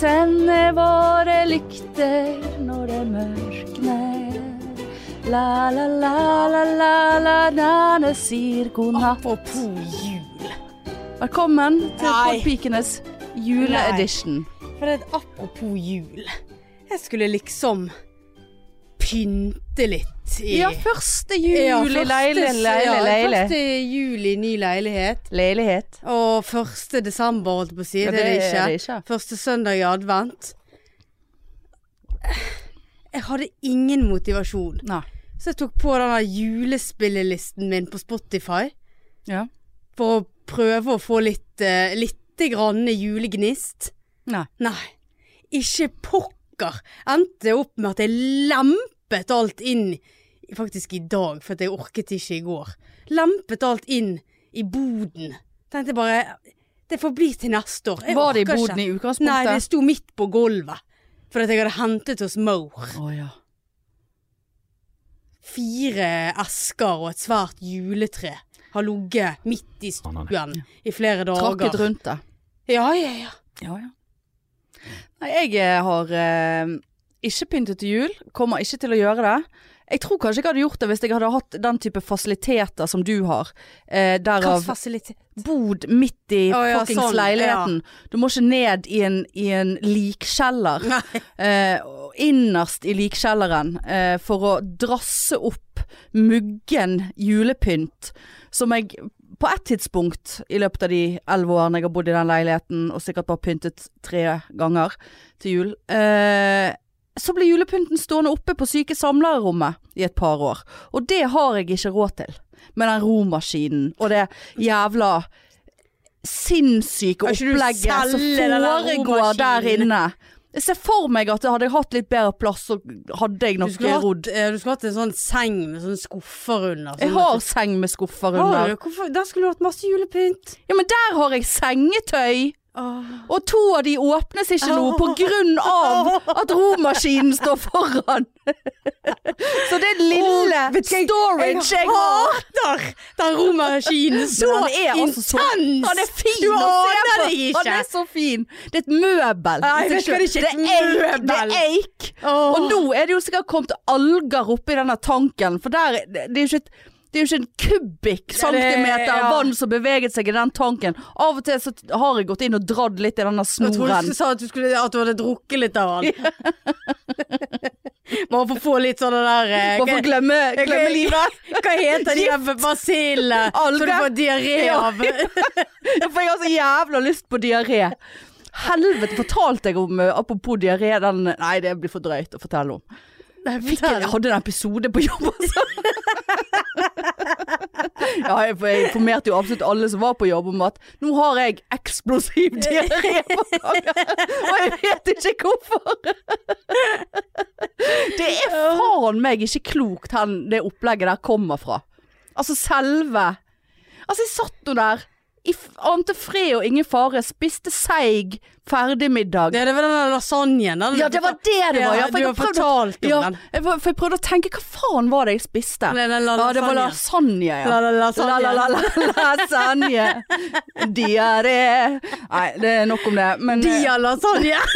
tenne våre lykter når det mørkner. La, la, la, la, la, la, Nane sier god natt. Apropos jul. Velkommen til. Podpikenes juleedition. For det er et apropos jul. Jeg skulle liksom pynte litt i Ja, første jul Ja, i første- leile, leile, ja. Første jul i ny leilighet. Leilighet. Og første desember, holdt jeg på å si. Ja, det er det ikke. det ikke. Første søndag i advent. Jeg hadde ingen motivasjon. Nei. Så jeg tok på denne julespillelisten min på Spotify. Ja. For å prøve å få litt, lite grann julegnist. Nei. Nei, ikke pokker. Endte opp med at jeg lempet alt inn, faktisk i dag, for at jeg orket ikke i går. Lempet alt inn i boden. Tenkte bare, det får bli til neste år. Jeg Var det i boden ikke. i utgangspunktet? Nei, det sto midt på gulvet. For at jeg hadde hentet hos Moore. Oh, ja. Fire esker og et svært juletre har ligget midt i stuen i flere dager. Trakket rundt det. Ja, ja, ja. Ja, ja. Nei, jeg eh, har eh, ikke pyntet til jul. Kommer ikke til å gjøre det. Jeg tror kanskje jeg hadde gjort det hvis jeg hadde hatt den type fasiliteter som du har. Eh, derav bod midt i oh, ja, fuckings sånn, leiligheten. Du må ikke ned i en, i en likkjeller. Eh, innerst i likkjelleren eh, for å drasse opp muggen julepynt som jeg på et tidspunkt i løpet av de elleve årene jeg har bodd i den leiligheten, og sikkert bare pyntet tre ganger til jul, eh, så ble julepynten stående oppe på syke samlerrommet i et par år. Og det har jeg ikke råd til. Med den romaskinen og det jævla sinnssyke opplegget som foregår der inne. Jeg ser for meg at hadde jeg hatt litt bedre plass, så hadde jeg nok rodd. eh, du skulle hatt en sånn seng med sånne skuffer under. Jeg sånn har seng med skuffer under. Har du? Hvorfor? Der skulle du hatt masse julepynt. Ja, men der har jeg sengetøy. Og to av de åpnes ikke nå på grunn av at romaskinen står foran. Så det lille oh, jeg- storage jeg hater den romaskinen så han er altså så- intens! Han er fin Du å se på! Han er så fin. Det er et møbel. Nei, det er ikke et møbel. Det er eik. Og nå er det jo sikkert kommet alger oppi denne tanken, for der det det er jo ikke et det er jo ikke en kubikk Ja, centimeter ja. vann som beveget seg i den tanken. Av og til så har jeg gått inn og dratt litt i denne Jeg trodde du sa at du, skulle, at du hadde drukket litt av den. Bare for å få litt sånn det der eh, Bare for å glemme, glemme livet. Hva heter de der basillene som du får diaré Ja. av? For jeg har så jævla lyst på diaré. Helvete, fortalte jeg om eh, Apropos diaré, den Nei, det blir for drøyt å fortelle om. Nei, fortell. jeg hadde en episode på jobb, altså. ja, jeg, jeg informerte jo absolutt alle som var på jobb om at nå har jeg eksplosiv diaré på dagen. Og jeg vet ikke hvorfor. det er faen meg ikke klokt hvor det opplegget der kommer fra. Altså selve Altså, jeg satt nå der. I ante fred og ingen fare. Spiste seig ferdigmiddag. Ja, det var den lasagnen. Den, Ja, det var det det var. Ja, for du har fortalt om Ja, den. jeg, for jeg prøvde å tenke hva faen var det jeg spiste? Den la, Ja, det var lasagne. lasagne, ja. La, la, lasagne. La, la, la, la, lasagne. Diaré. Nei, det er nok om det. Men eh, Dia-lasagne.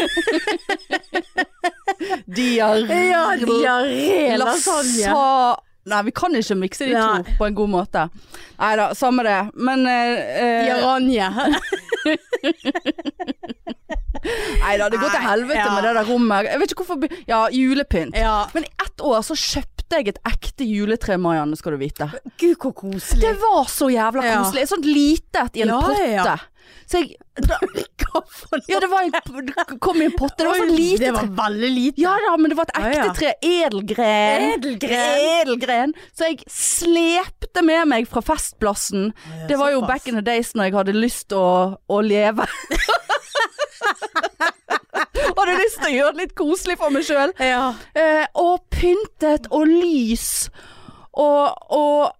diaré Ja, diaré-lasagne. Lasa... Nei, vi kan ikke mikse de Nei. to på en god måte. Nei da, samme det. Men eh, Jaranje. Nei da, det går til helvete ja. med det der rommet. Jeg vet ikke hvorfor Ja, julepynt. Ja. Men i ett år så kjøpte jeg et ekte juletre, Marianne, skal du vite. Gud, hvor koselig. Det var så jævla Ja. koselig. Et sånt lite et i en Ja, potte. Så jeg? Ja, det var en, det kom i en potte. Det var sånn lite Det var veldig lite. Ja da, men det var et ekte tre. Edelgren. Edelgren. Edelgren. Så jeg slepte med meg fra Festplassen. Det var jo back in the days når jeg hadde lyst å, å leve. hadde lyst til å gjøre det litt koselig for meg sjøl. Ja. Eh, og pyntet og lys. Og, og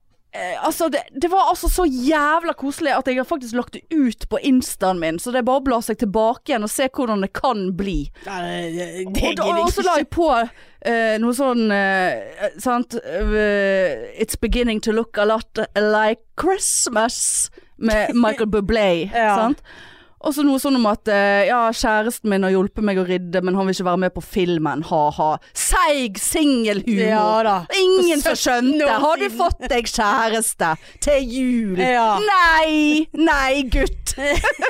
altså det, det var altså så jævla koselig at jeg har faktisk lagt det ut på instaen min. Så det er bare å bla seg tilbake igjen og se hvordan det kan bli. Ja, det, det, Og, og så la jeg på uh, noe sånn uh, Sant uh, It's beginning to look a lot like Christmas med Michael Bublé. Ja. Sant? Og så noe sånn om at eh, ja, kjæresten min har hjulpet meg å rydde, men han vil ikke være med på filmen. Ha-ha. Seig singelhumor. Ja da. Ingen som skjønte. 17 Har du fått deg kjæreste til jul? Ja. Nei! Nei, gutt.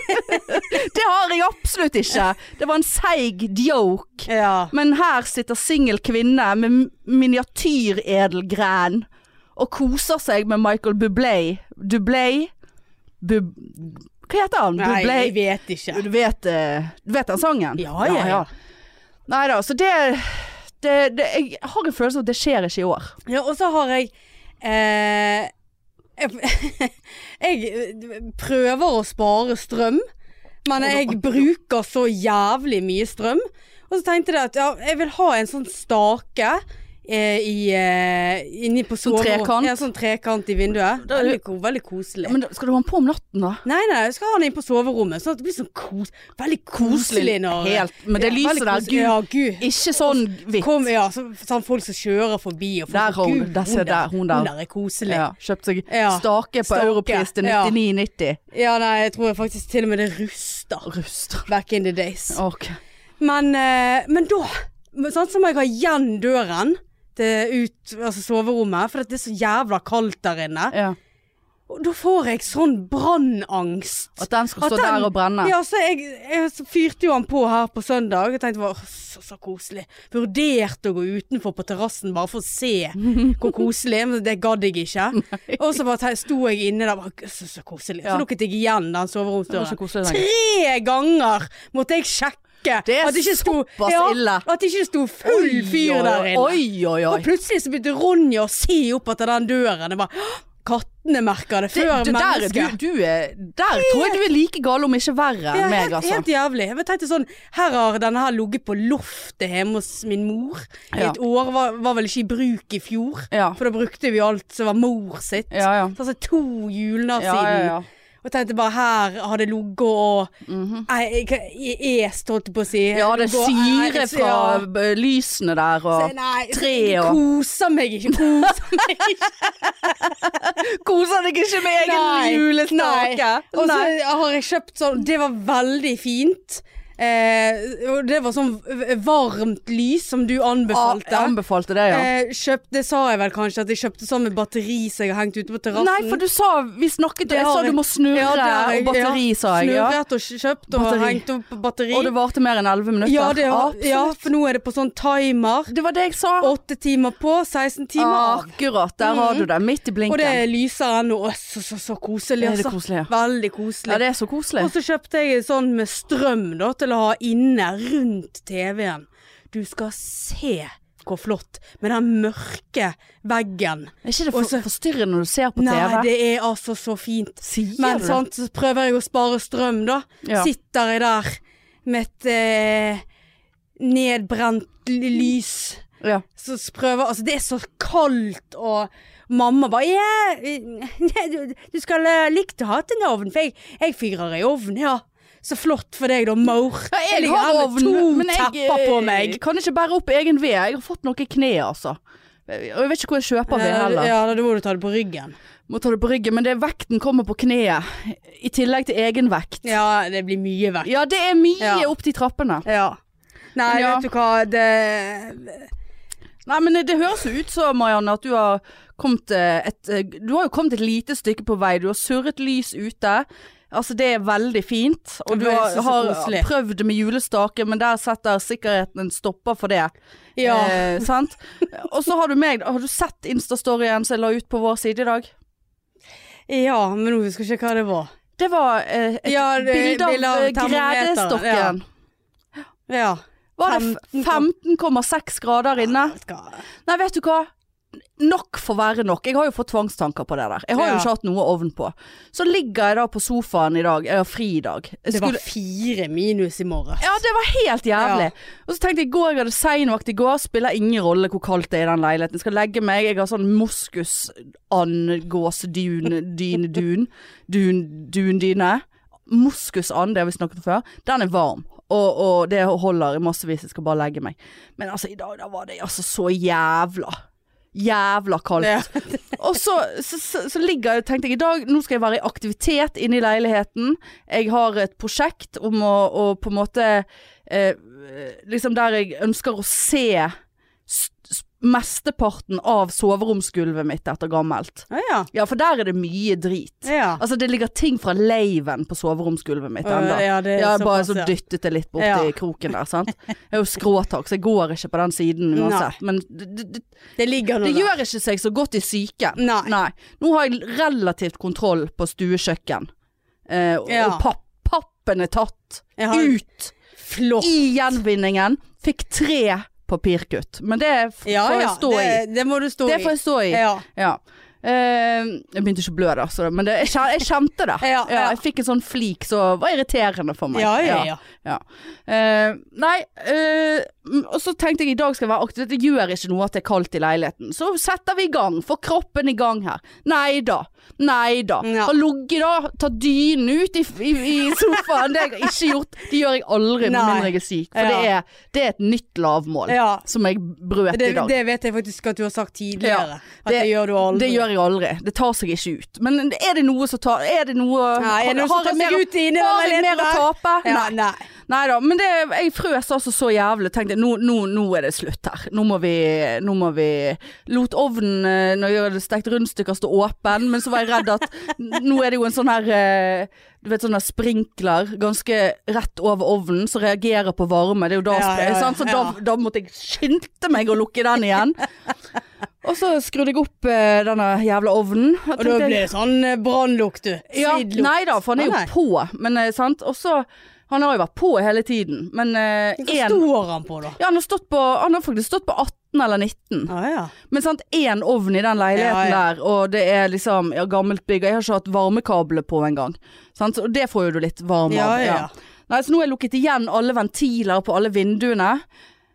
det har jeg absolutt ikke. Det var en seig joke. Ja. Men her sitter singel kvinne med miniatyredelgren og koser seg med Michael Bublé. Dublé? Bub... Hva heter han? Nei, Bublé? jeg vet ikke. Du vet, uh, vet den sangen? Ja, ja, ja. Nei da, så det, det, det Jeg har en følelse av at det skjer ikke i år. Ja, og så har jeg eh, jeg, jeg prøver å spare strøm, men jeg bruker så jævlig mye strøm. Og så tenkte jeg at ja, jeg vil ha en sånn stake eh, i, eh, inni på Sånn trekant? Ja, sånn trekant i vinduet. Veldig, veldig koselig. Men da- skal du ha den på om natten, da? nei, nei, jeg skal ha den inn på soverommet, sånn at det blir sånn kos, veldig koselig når Helt. Men det Ja, lyset der, gud. Ja, gud. Ikke sånn hvitt. Kom, ja, så, sånn folk som kjører forbi og folk Der hun- Gud, der ser der, hun der. Hun der er koselig. Ja, kjøpt seg Ja. stake på Europris til 99,90. Ja, nei, jeg tror faktisk til og med det ruster. Ruster. Back in the days. Okay. Men, eh, men da, sånn som jeg har igjen døren ut, altså soverommet, for det er så jævla kaldt der inne, Ja. og da får jeg sånn brannangst. At den skal stå den- der og brenne. Ja, så jeg, jeg fyrte jo han på her på søndag. Jeg tenkte bare, så, så koselig. Vurderte å gå utenfor på terrassen bare for å se hvor koselig, men det gadd jeg ikke. Og så bare sto jeg inne der, bare, så, så koselig. Så lukket jeg igjen den soveromsdøren. Tre ganger måtte jeg sjekke Det er det såpass ja, ille. At det ikke sto full fyr der inne. Oi, oi, oi. Og plutselig så begynte Ronja å se opp etter den døren. Jeg bare, Kattene merker det Det, før det, der, mennesket. du, du er, der tror jeg du er like gal, om ikke verre enn meg, altså. helt jævlig. Jeg tenkte sånn, her har denne her ligget på loftet hjemme hos min mor i Ja. et år. Var, var vel ikke i bruk i fjor, Ja. for da brukte vi alt som var mor sitt. Ja, ja. Så altså to siden. Ja, siden. Og tenkte bare her har det ligget og Nei, jeg- jeg, jeg jeg på å si. Ja, det er syre fra ja. lysene der og tre og- Koser meg ikke. Koser meg ikke. Koser deg ikke med egen julestake? Og så har jeg kjøpt sånn Det var veldig fint. Eh, det var sånn varmt lys som du anbefalte. Jeg anbefalte det, ja. Eh, kjøpt, det sa jeg vel kanskje, at jeg kjøpte sånn med batteri som jeg har hengt ute på terrassen. Nei, for du sa Vi snakket, og jeg sa du må snurre Ja, jeg, og batteri, ja. sa jeg. Ja. Snurret og kjøpt og Batteri. hengt opp batteri. Og det varte mer enn 11 minutter? ja, det, ja, for nå er det på sånn timer. Det var det jeg sa. Åtte timer på, 16 timer av. Akkurat, der har du det. Midt i blinken. Og det lyser ennå. Så, så, så koselig, Er det altså. koselig, ja. Veldig koselig. Ja, det er så koselig. Og så kjøpte jeg sånn med strøm da, til å ha inne rundt TV-en. Du skal se hvor flott med den mørke veggen. Er ikke det for, så- forstyrrende når du ser på Nei, TV? det er altså så fint. Sier Men du sant, så prøver jeg å spare strøm, da. Ja. Sitter jeg der med et eh, nedbrent lys. Ja. Så prøver Altså, det er så kaldt, og mamma bare eh, du, du skal eh, likt å ha en ovn, for jeg, jeg fyrer i ovn, ja. Så flott for deg, da, Maur. Ja, jeg jeg har ovn, men jeg på eh, meg. kan ikke bære opp egen ved. Jeg har fått noe i kneet, altså. Og jeg vet ikke hvor jeg kjøper ved heller. Ja, da må du ta det på ryggen. Må ta det på ryggen, men det, vekten kommer på kneet. I tillegg til egenvekt. Ja, det blir mye vekt. Ja, det er mye Ja. opp de trappene. Ja. Nei, ja. vet du hva, det Nei, men det høres jo ut som, Marianne, at du har kommet eh, et eh, Du har jo kommet et lite stykke på vei. Du har surret lys ute. Altså, det er veldig fint. Og du har, har prøvd med julestake, men der setter sikkerheten en stopper for det. Ja. Eh, sant? Og så har du meg. Har du sett Insta-storyen som jeg la ut på vår side i dag? Ja, men nå husker jeg ikke hva det var. Det var eh, et Ja, bilde av, av gredestokken. Ja. Ja. Var det 15,6 grader inne? Nei, vet du hva? Nok får være nok. Jeg har jo fått tvangstanker på det der. Jeg har jo ikke hatt noe ovn på. Så ligger jeg da på sofaen i dag. Jeg har fri i dag. Jeg Det var fire minus i morges. ja, det var helt jævlig. Og så tenkte jeg i går, jeg hadde seinvakt i går. Spiller ingen rolle hvor kaldt det er i den leiligheten. Jeg skal legge meg. Jeg har sånn moskusand-gåsedun, dyne, dun. Dun, dundyne. Moskusand, det har vi snakket om før. Den er varm. Og, og det holder i massevis. Jeg skal bare legge meg. Men altså, i dag da var det altså så jævla jævla kaldt. Og så, så, så, så ligger tenkte jeg i dag Nå skal jeg være i aktivitet inne i leiligheten. Jeg har et prosjekt om å, å på en måte eh, Liksom der jeg ønsker å se mesteparten av soveromsgulvet mitt etter gammelt. Ja, ja. Ja, for der er det mye drit. ja. Altså det ligger ting fra leiven på soveromsgulvet mitt ennå. ja, det er Jeg har bare så dyttet det litt borti Ja. kroken der, sant. Jeg er jo skråtak, så jeg går ikke på den siden uansett. Men det, det, ligger det gjør ikke seg så godt i psyken. Nei. Nå har jeg relativt kontroll på stuekjøkken. Eh, Ja. Og papp, pappen er tatt har- ut Flott. i gjenvinningen. Fikk tre papirkutt. Men det får Ja, jeg ja. stå i. Det, det må du stå Det i. får jeg stå i. Ja. Ja. Eh, jeg begynte ikke å blø da, så, men det, jeg, jeg kjente det. Ja, ja. jeg fikk en sånn flik som var irriterende for meg. Ja, ja, ja. Ja. Eh, nei, mm, og så tenkte jeg i dag skal jeg være aktiv. Det gjør ikke noe at det er kaldt i leiligheten. Så setter vi i gang. Får kroppen i gang her. Nei da. Nei da. Ja. Har ligget da, tatt dynen ut i, i, i sofaen. Det har jeg ikke gjort. Det gjør jeg aldri med mindre jeg er syk. For Ja. det, er, det er et nytt lavmål ja. som jeg brøt Det, i dag. det vet jeg faktisk at du har sagt tidligere. at det- det gjør du aldri. Det gjør jeg aldri. Det tar seg ikke ut. Men er det noe som tar Er det noe er det noe har tar jeg mer- ut i Har jeg mer å tape? Nei. nei. Nei da, men det, jeg frøs altså så jævlig. Tenkte nå, nå, nå er det slutt her. Nå må vi, nå må vi Lot ovnen eh, når jeg hadde stekt rundstykker stå åpen, men så var jeg redd at nå er det jo en sånn her eh, Du vet sånn her sprinkler ganske rett over ovnen som reagerer på varme. Det er jo da, Ja, ja, ja? Så da, da måtte jeg skynde meg å lukke den igjen. Og så skrudde jeg opp eh, denne jævla ovnen. Og da ble det sånn eh, brannlukt, du. ja, nei da, for den er jo på. Men eh, sant. Og så Han har jo vært på hele tiden. Men eh, Hva en står han på, da? Ja, han har, stått på, han har faktisk stått på 18 eller 19. Ah, ja. Men sant, én ovn i den leiligheten Ja, der, og det er liksom gammelt bygg. og Jeg har ikke hatt varmekabler på engang. Sant? Og det får jo du litt varme Ja, av. ja. Nei, så nå har jeg lukket igjen alle ventiler på alle vinduene.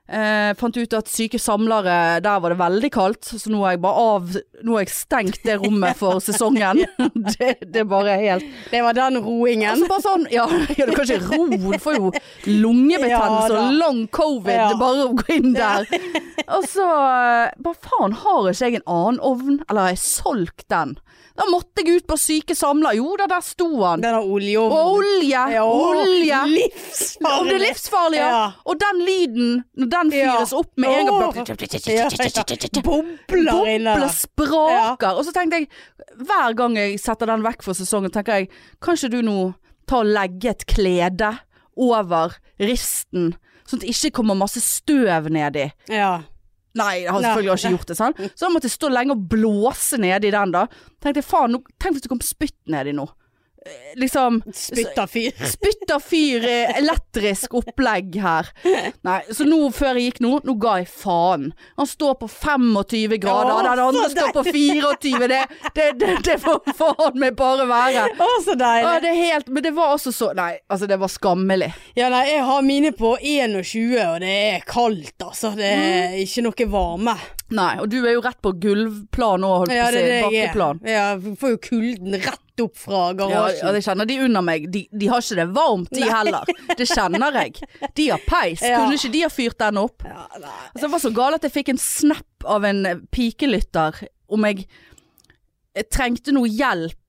Eh, fant ut at syke samlere, der var det veldig kaldt, så nå har jeg bare av Nå har jeg stengt det rommet for sesongen. det, det er bare helt Det var den roingen. Altså bare sånn, ja, ja du kan ikke ro, du får jo lungebetennelse Ja, og long covid, Ja. bare å gå inn der. Og så, eh, bare faen, har ikke jeg en annen ovn? Eller har jeg solgt den? Da måtte jeg ut på syke samler. Jo da, der sto han. Den har oljeovn. Og olje, Ja, olje. Om Livsfarlig. det er livsfarlig, ja. Ja. Og den lyden, når den fyres opp med en gang. Bobler inne Bobler, spraker. Og så tenkte jeg, hver gang jeg setter den vekk for sesongen, tenker jeg, kan ikke du nå ta og legge et klede over risten, sånn at det ikke kommer masse støv nedi. Ja. Nei, jeg har Nei. selvfølgelig ikke gjort det, sant. Så da måtte jeg stå lenge og blåse nedi den da. Tenkte jeg, faen, tenk hvis det kom spytt nedi nå. Liksom Spytta fyr. Spytta fyr, elektrisk opplegg her. Nei, så nå, før jeg gikk nå, nå ga jeg faen. Han står på 25 grader, Åh, den andre står på 24. Det, det, det, det får faen meg bare være. Å, så deilig. deilig. det helt, men det var også så Nei, altså det var skammelig. Ja, nei, jeg har mine på 21, og det er kaldt, altså. Det er ikke noe varme. Nei, og du er jo rett på gulvplan nå, holdt på Ja, å si. Bakkeplan. Ja, får jo kulden rett opp fra garasjen. ja, det kjenner de under meg. De, de har ikke det varmt, de heller. Det kjenner jeg. De har peis. Ja. Kunne ikke de ha fyrt den opp? Ja. Altså, det var så galt at jeg fikk en snap av en eh, pikelytter om jeg, jeg trengte noe hjelp.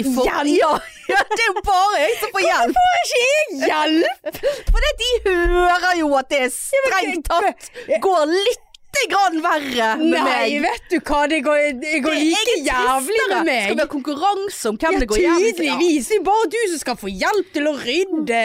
I for... Ja, ja, det er jo bare jeg som får hjelp! Får ikke jeg hjelp? For de hører jo at det er strengt tatt går litt grann verre med Nei, meg. vet du hva, det går, det går det like jævlig med meg. Skal vi ha konkurranse om hvem Ja, det går hjem tydeligvis. Det er bare du som skal få hjelp til å rydde.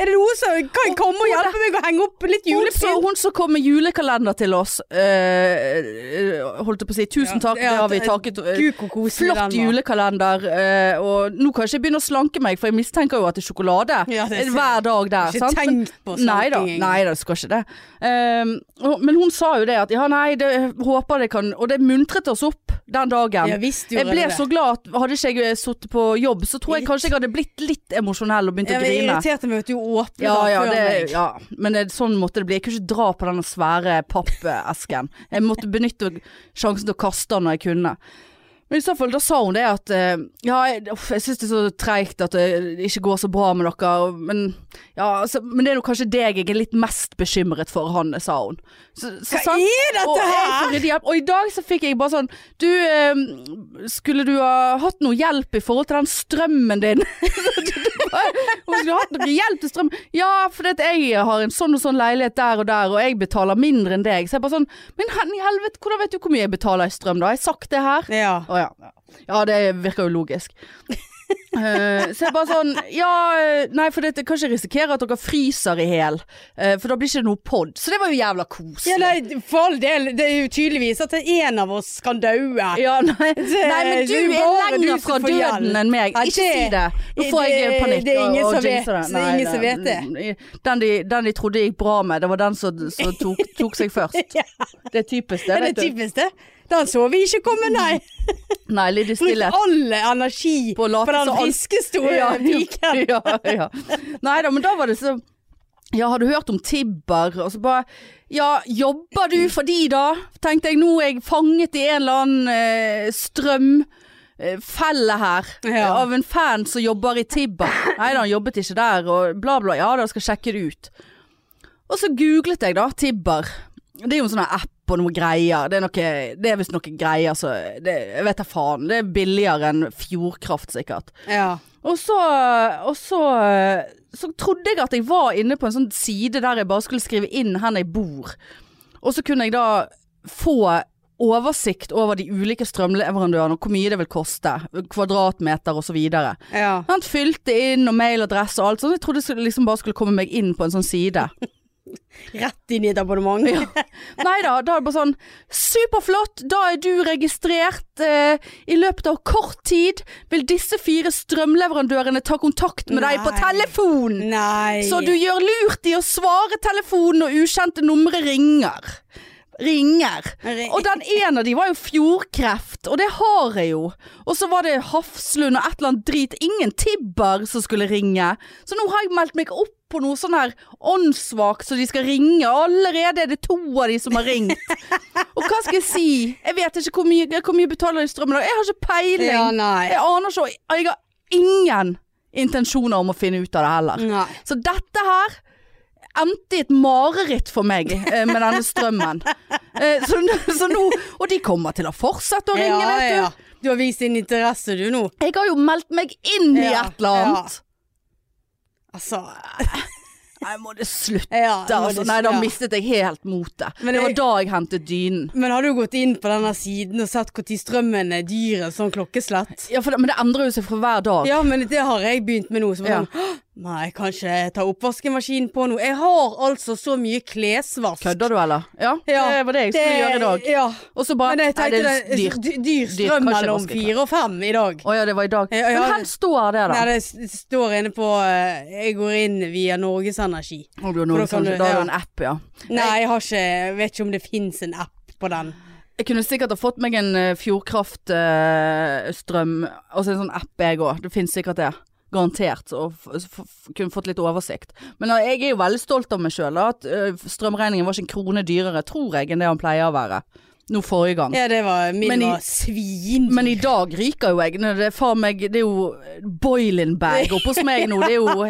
Er det noe som kan komme og hjelpe meg å henge opp litt julepynt? hun som kom med julekalender til oss, øh, holdt jeg på å si, tusen takk, det har vi takket. øh, koselig Flott julekalender, øh, og nå kan jeg ikke begynne å slanke meg, for jeg mistenker jo at det er sjokolade Ja, det er hver dag der. Ikke sant? tenkt på nei da, nei da, skal ikke det. Ehm, men hun sa jo det at ja, nei, det, håper det kan Og det muntret oss opp den dagen. Visst jeg ble det så glad at hadde ikke jeg sittet på jobb, så tror jeg kanskje jeg hadde blitt litt emosjonell og begynt ja, å grine. irriterte meg at du åpnet Ja, ja, før det, meg. ja, men det, sånn måtte det bli. Jeg kunne ikke dra på den svære pappesken. Jeg måtte benytte sjansen til å kaste den når jeg kunne. Men i så fall, da sa hun det at eh, Ja, jeg, jeg syns det er så treigt at det ikke går så bra med dere. Men, ja, altså, men det er jo kanskje deg jeg er litt mest bekymret for, Hanne, sa hun. Så, så, Hva sant? er dette her? Og, og i dag så fikk jeg bare sånn Du, eh, skulle du ha hatt noe hjelp i forhold til den strømmen din? Hun skulle hatt noe hjelp til strøm. Ja, fordi jeg har en sånn og sånn leilighet der og der, og jeg betaler mindre enn deg. Så jeg bare sånn Men i helvete, hvordan vet du hvor mye jeg betaler i strøm, da? Har jeg sagt det her? Ja. Å ja. Ja, det virker jo logisk. Eh, så jeg bare sånn Ja, eh, nei, for det kan ikke risikere at dere fryser i hjel. Uh, for da blir ikke det noe pod. Så det var jo jævla koselig. ja, nei, for all del. Det er jo tydeligvis at en av oss kan daue. Ja, nei. Det- nei, men du du er er lenger fra døden enn meg. Ja, Ikke det- si det. Nå får jeg panikk. det er ingen og- og som vet. Nei, Det ingen som vet det. Den de, den de trodde gikk bra med, det var den som, som tok, tok seg først. Ja. Det er typisk det, Det er typisk det. Den så vi ikke komme, nei. Nei, litt stillhet. Brukt all energi På på den fiskestolen ja, piken. ja, ja. Nei da, men da var det så Ja, har du hørt om Tibber? Og så bare Ja, jobber du for de da? Tenkte jeg, nå er jeg fanget i en eller annen eh, strøm eh, her Ja. av en fan som jobber i Tibber. Nei da, han jobbet ikke der, og bla bla. Ja da, skal sjekke det ut. Og så googlet jeg da Tibber. Det er jo en sånn app og noe greier. Det er, noe, det er visst noe greier så det, Jeg vet da faen. Det er billigere enn Fjordkraft sikkert. Ja. Og så, og så, så trodde jeg at jeg var inne på en sånn side der jeg bare skulle skrive inn hvor jeg bor. Og så kunne jeg da få oversikt over de ulike strømleverandørene og hvor mye det vil koste. Kvadratmeter videre. ja. Han fylte inn og mailadresse og alt sånt. Jeg trodde jeg liksom bare skulle komme meg inn på en sånn side. Rett inn i et abonnement. Nei da, da er det bare sånn Superflott, da er du registrert. Eh, I løpet av kort tid vil disse fire strømleverandørene ta kontakt med deg på telefon. Nei. Så du gjør lurt i å svare telefonen når ukjente numre ringer. Ringer. Og den ene av de var jo fjordkreft, og det har jeg jo. Og så var det Hafslund og et eller annet drit. Ingen Tibber som skulle ringe. Så nå har jeg meldt meg opp på noe sånn her åndssvakt så de skal ringe. Allerede er det to av de som har ringt. Og hva skal jeg si? Jeg vet ikke hvor mye, hvor mye betaler de strømmen. Jeg har ikke peiling. Ja. Jeg aner ikke. Jeg har ingen intensjoner om å finne ut av det heller. Nei. Så dette her endte i et mareritt for meg eh, med denne strømmen. Eh, så, så nå, og de kommer til å fortsette å ringe, ja, vet du. ja. Du har vist din interesse du nå. Jeg har jo meldt meg inn i et eller annet. Altså Nei, må det slutte, ja, altså. det- Nei, da mistet jeg helt motet. Det var jeg- da jeg hentet dynen. Men har du gått inn på denne siden og sett når strømmen er dyr, sånn klokkeslett? Ja, det, men det endrer jo seg for hver dag. Ja, men det har jeg begynt med nå. Så var Ja. sånn, «Hå, Nei, kanskje ikke ta oppvaskemaskinen på nå. Jeg har altså så mye klesvask. Kødder du, eller? Ja, Ja, det var det jeg skulle gjøre i dag. Ja. Og så bare Men jeg tenkte det det er dyrt. dy- dyr strøm mellom fire og fem i dag. Å ja, det var i dag. Ja, men hvor står det, da? Nei, det står inne på eh, Jeg går inn via Norges Energi. Oh, du har Norges Energi. da kan har du en app, ja. Nei, jeg har ikke jeg Vet ikke om det fins en app på den. Jeg kunne sikkert ha fått meg en uh, Fjordkraft-strøm, altså en sånn app jeg òg. Det finnes sikkert det. Garantert. Og kunne fått litt oversikt. Men uh, jeg er jo veldig stolt av meg sjøl. At uh, strømregningen var ikke en krone dyrere, tror jeg, enn det han pleier å være. Nå forrige gang. Ja, det var min Men i- var svindyr. Men i dag ryker jo jeg. Det er far meg Det er jo boiling bag oppe hos meg nå. Det er jo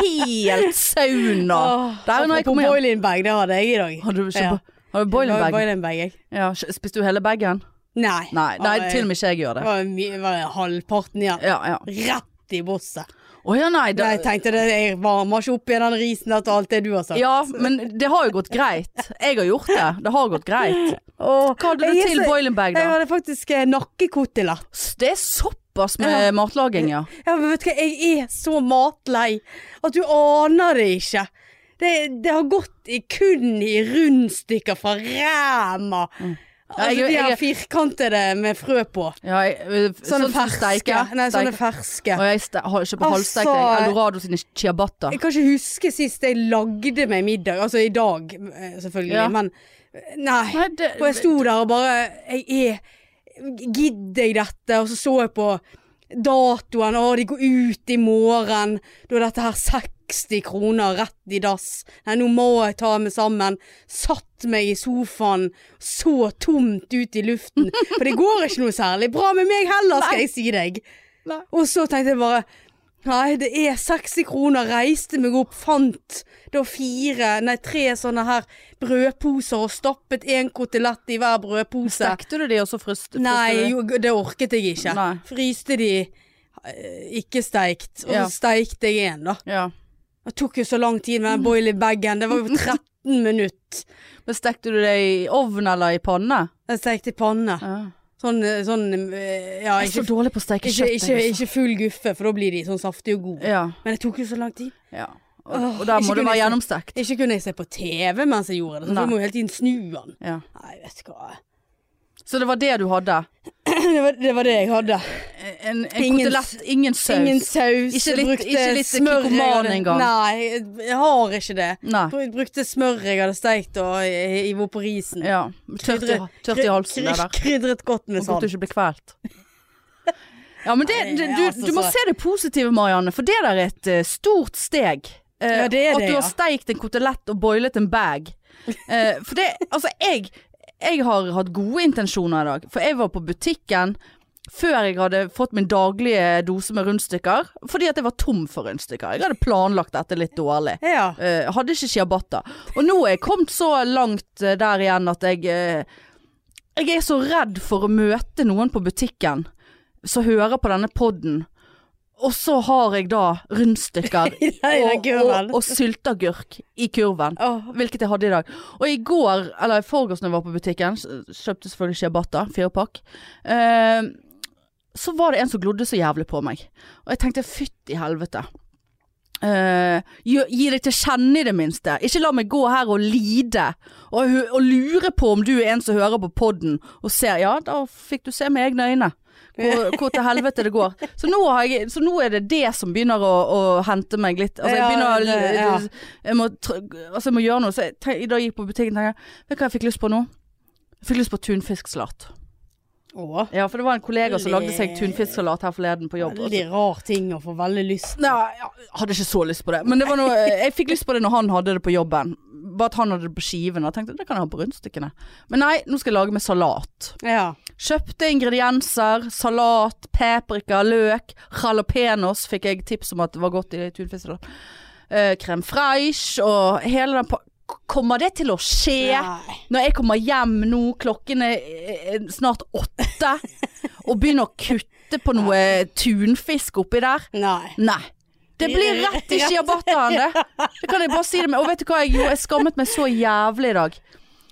helt sauna. Oh, Der når jeg kommer hjem. boiling bag, det hadde jeg i dag. Har du, ikke, Ja. har du boiling bag? Boiling bag, jeg. Ja, spiste du hele bagen? Nei. Nei, nei Ja, til og med ikke jeg gjør Det det. var, var halvparten igjen. Ja, ja. Rett i bosset. Å ja, nei. Da, jeg tenkte det, jeg varmer ikke opp i den risen etter alt det du har sagt. Ja, men det har jo gått greit. Jeg har gjort det. Det har gått greit. Åh, Hva hadde du til boiling bag, da? Jeg hadde faktisk eh, nakkekotelett. Det er såpass med matlaging, ja. Ja, men vet du hva, jeg er så matlei at du aner det ikke. Det, det har gått i, kun i rundstykker fra ræma. Ja, Altså jeg- de her jeg- firkantede med frø på. ja jeg, øh, Sånne sånn ferske. steike. Nei, sånne ferske. Og jeg ste har på Altså- halvstekte. Eldorado sine ciabatta. Jeg kan ikke huske sist jeg lagde meg middag. Altså i dag, eh, selvfølgelig. Ja. Men eh, nei. Nei, det, Og jeg sto der og bare Jeg er Gidder jeg dette? Og så så jeg på datoen. Å, de går ut i morgen. Da er dette her 60 kroner rett i dass. Nei, nå må jeg ta meg sammen. Satt meg i sofaen, så tomt ut i luften. For det går ikke noe særlig bra med meg heller, skal Nei. jeg si deg. Nei. Og så tenkte jeg bare Nei, det er 60 kroner. Reiste meg opp, fant da fire, nei tre sånne her brødposer og stappet en kotelett i hver brødpose. Stekte du de, og så fryste Nei, jo, det orket jeg ikke. Nei. Fryste de, eh, ikke steikt. Og Ja. så steikte jeg en, da. Ja. Det tok jo så lang tid med den boilie-bagen. Det var jo 13 minutter. Men stekte du det i ovn eller i panne? Jeg stekte i panne. Ja. Sånn, eh, sånn ja, ikke, Jeg er så dårlig på å steke kjøtt. ikke, jeg, altså. ikke full guffe, for da blir de sånn saftige og gode. Ja, Men det tok jo så lang tid. ja. Og, og der må det være gjennomstekt. Ikke kunne jeg se på TV mens jeg gjorde det, så så må jo hele tiden snu den. Ja. Nei, vet du hva. Så det var det du hadde? Det var det, var det jeg hadde. En, en Ingen kotelett, ingen saus? Ingen saus. Ikke litt- brukte ikke litt smør jeg engang? Nei, jeg har ikke det. Nei. Br- Brukte smør jeg hadde steikt og hiv på risen. Ja. Tørt i, tørt i halsen det der. Krydret godt med Og godt du ikke ble kvelt. Ja, men det, det, du, altså, du må se det positive, Marianne, for det der er et eh, stort steg. Eh, Ja, det er at du har steikt en kotelett og boilet en bag. Eh, for det, altså jeg, jeg har hatt gode intensjoner i dag. For jeg var på butikken før jeg hadde fått min daglige dose med rundstykker. Fordi at jeg var tom for rundstykker. Jeg hadde planlagt dette litt dårlig. Ja. Uh, hadde ikke ciabatta. Og nå er jeg kommet så langt eh, der igjen at jeg uh, Jeg er så redd for å møte noen på butikken som hører på denne podden. Og så har jeg da rundstykker og, og, og sylteagurk i kurven. oh. Hvilket jeg hadde i dag. Og i går, eller i forgårs når jeg var på butikken, kjøpte selvfølgelig ciabatta, firepakk. Eh, så var det en som glodde så jævlig på meg. Og jeg tenkte fytti helvete. Eh, gi, gi deg til kjenne i det minste. Ikke la meg gå her og lide. Og, og lure på om du er en som hører på podden og ser Ja, da fikk du se med egne øyne. Hvor, hvor til helvete det går. Så nå, har jeg, så nå er det det som begynner å, å hente meg litt. Altså jeg begynner å det- ja. jeg, må, altså jeg må gjøre noe. Så jeg, tenk, I dag gikk jeg på butikken og tenkte Vet du hva jeg fikk lyst på nå? Jeg fikk lyst på tunfisksalat. Åh, Ja, for det var en kollega som lagde seg tunfisksalat her forleden på jobb. veldig rar ting å få veldig lyst på. Nei, jeg hadde ikke så lyst på det. Men det var noe, jeg fikk lyst på det når han hadde det på jobben. Bare at han hadde det på skiven. Og tenkte det kan jeg ha på rundstykkene. Men nei, nå skal jeg lage med salat. Ja. Kjøpte ingredienser. Salat, paprika, løk. Jalapeños fikk jeg tips om at det var godt i tunfisksalat. Uh, crème fraiche og hele den Kommer det til å skje? Nei. Når jeg kommer hjem nå, klokken er eh, snart åtte, og begynner å kutte på noe tunfisk oppi der Nei. Nei. Det blir rett i ciabattaen, det. Det kan jeg bare si det med. Og vet du hva jeg gjorde? Jeg skammet meg så jævlig i dag.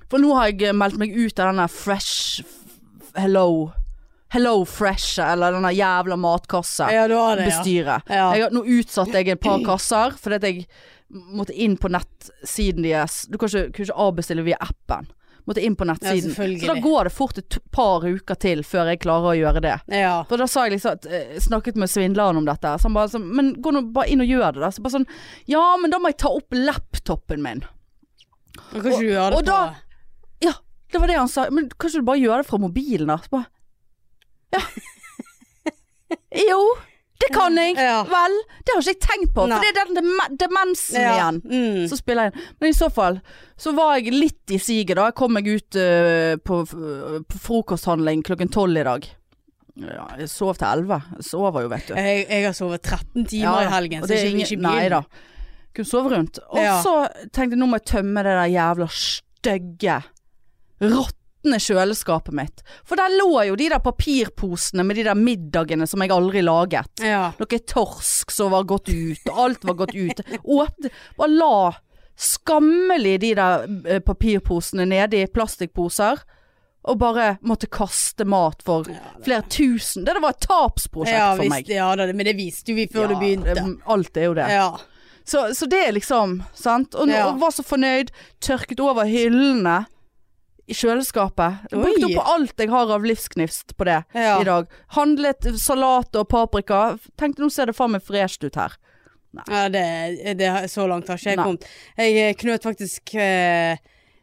For nå har jeg meldt meg ut av denne Fresh Hello Hello Fresh, eller denne jævla matkasse. Ja, ja. Ja. Nå utsatte jeg et par kasser fordi at jeg måtte inn på nettsiden deres. Du kan ikke, kan ikke avbestille via appen. Måtte inn på nettsiden. Ja, så da går det fort et par uker til før jeg klarer å gjøre det. Ja. For da sa jeg liksom at, eh, snakket med svindleren om dette. Så han bare sånn Men gå nå bare inn og gjør det, da. Så bare sånn Ja, men da må jeg ta opp laptopen min. Og ikke du gjøre det og på da- Ja, det var det han sa. Men kan du bare gjøre det fra mobilen, da? Så bare Ja. Jo, det kan jeg. Ja. Vel, det har ikke jeg tenkt på. Nei. For det er den dem demensen ja. igjen. Mm. Så spiller inn. Men i så fall så var jeg litt i siget da. Jeg kom meg ut uh, på, på frokosthandling klokken tolv i dag. Ja, jeg sov til elleve. Sover jo, vet du. Jeg, jeg har sovet 13 timer i helgen, så det er ikke, ingen- ikke Nei begynn. da. Kunne sove rundt. Og så tenkte jeg nå må jeg tømme det der jævla stygge, råtne kjøleskapet mitt. For der lå jo de der papirposene med de der middagene som jeg aldri laget. Ja. Noe torsk som var gått ut, og alt var gått ut. Åpne, bare la skammelig de der eh, papirposene nede i plastikkposer. Og bare måtte kaste mat for flere tusen. Det det var et tapsprosjekt Ja, for visst, meg. ja da, men det viste jo vi før Ja, du begynte. Alt er jo det. Ja. Så, så det er liksom Sant. Og, Ja. og var så fornøyd. Tørket over hyllene i kjøleskapet. Oi. Brukte opp alt jeg har av livsknivst på det Ja. i dag. Handlet salat og paprika. Tenkte nå ser det faen meg fresht ut her. Nei. Ja, det, det, så langt har ikke jeg Nei. kommet. Jeg eh, knøt faktisk eh,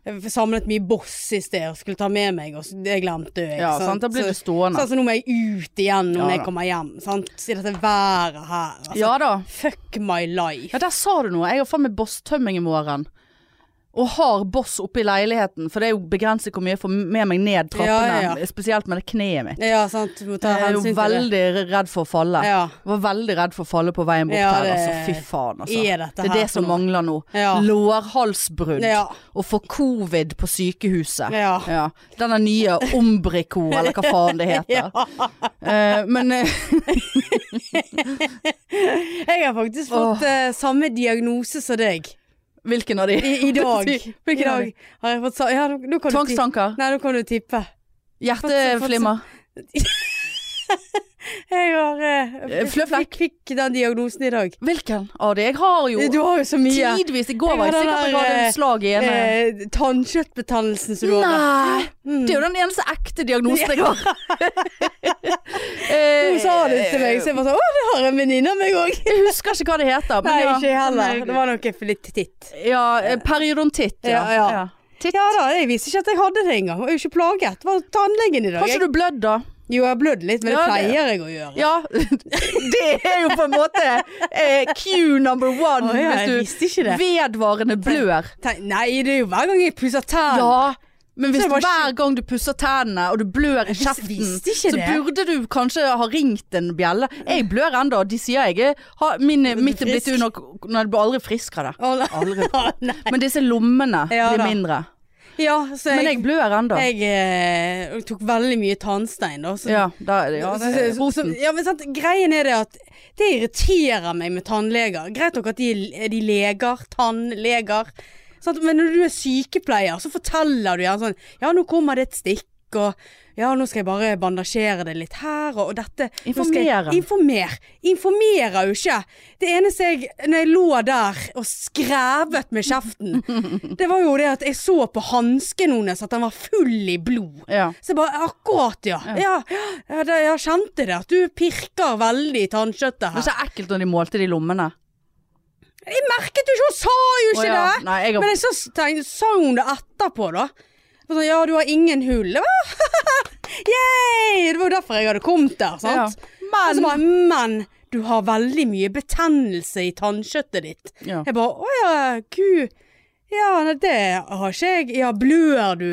Jeg samlet mye boss i sted og skulle ta med meg, og det glemte jeg. Ja, sant, da blir stående. Så, så nå må jeg ut igjen når Ja, jeg kommer hjem. Sant? I dette været her. Altså, Ja da. Fuck my life. Ja, der sa du noe. Jeg har faen meg bosstømming i morgen. Og har boss oppe i leiligheten, for det er jo begrenset hvor mye jeg får med meg ned trappene. Ja, ja. Spesielt med det kneet mitt. Ja, sant. Du må ta Jeg er jo veldig redd for å falle. Ja. Var veldig redd for å falle på veien bort her. Altså, fy faen, altså. Er Det er det som mangler nå. Lårhalsbrudd. Og få covid på sykehuset. Ja. Ja. Denne nye Ombrico, eller hva faen det heter. Uh, men eh, Jeg har faktisk fått uh, samme diagnose som deg. Hvilken av de? I, i dag. Hvilken dag har jeg fått sa... Ja, nå, nå kan du tippe. Tvangstanker? Nei, nå kan du tippe. Hjerteflimmer? Jeg har eh, Eh. Fikk, fikk den diagnosen i dag. Hvilken av det? Jeg har jo Du har jo så mye. tidvis I går var jeg sikker på at jeg hadde eh, et slag i ene. Eh, tannkjøttbetennelsen som du har. Nei! Mm. Det er jo den eneste ekte diagnosen jeg har. Hun sa det til meg, så jeg bare sånn Å, det har en venninne av meg òg. Jeg husker ikke hva det heter. Men Nei, ja, ikke heller. Det var noe litt titt. Ja, eh, periodontitt. Ja. Ja, ja. Titt. Ja da, jeg visste ikke at jeg hadde det engang. Jeg er jo ikke plaget. Det var tannlegen i dag. Har ikke du blødd da? Jo, jeg har blødd litt, men det Ja, pleier jeg å gjøre. Ja. Det er jo på en måte eh, Q number one oh, ja, hvis du det. vedvarende blør. Nei, det er jo hver gang jeg pusser tennene. Ja. Men hvis ikke- hver gang du pusser tennene og du blør i kjeften, så det. burde du kanskje ha ringt en bjelle. Jeg blør ennå. De sier jeg har, min, mitt er blitt unok under Nei, du blir aldri frisk av det. Aldri. Men disse lommene Ja blir da. Ja, så Men jeg jeg, blør ennå. jeg, eh, tok veldig mye tannstein da. Så, Ja, da ja, det er så- ja, men sant, greien er det at det irriterer meg med tannleger. Greit nok at de er de leger, tannleger. Sant? Men når du er sykepleier, så forteller du gjerne sånn Ja, nå kommer det et stikk, og ja, nå skal jeg bare bandasjere det litt her, og, dette Informere. Informer. Informerer jo ikke. Det eneste jeg Når jeg lå der og skrevet med kjeften, det var jo det at jeg så på hansken hennes at den var full i blod. Ja. Så jeg bare Akkurat, ja. Ja, ja det, jeg kjente det. At du pirker veldig i tannkjøttet Det er her. så ekkelt når de målte de lommene. Jeg merket jo ikke, hun sa jo ikke oh, ja. det! Nei, jeg Men jeg så sa hun det etterpå, da? Sånn, ja, du har ingen hull. Det var jo derfor jeg hadde kommet der, sant? Ja. Men bare, men du har veldig mye betennelse i tannkjøttet ditt. ja. Jeg bare, å ja, gud. Ja, nei, det har ikke jeg. Ja, blør du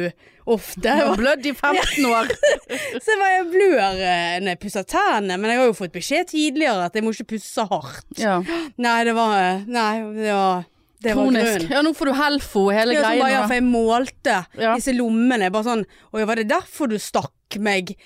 ofte? Jeg har blødd i 15 år. Så jeg bare, jeg blør eh, når jeg pusser tennene, men jeg har jo fått beskjed tidligere at jeg må ikke pusse hardt. Ja. Nei, det var eh, Nei, det var det var Kronisk. grunnen. Ja, nå får du Helfo, hele Ja, greia. ja, for jeg målte Ja. disse lommene. Bare sånn Å ja, var det derfor du stakk meg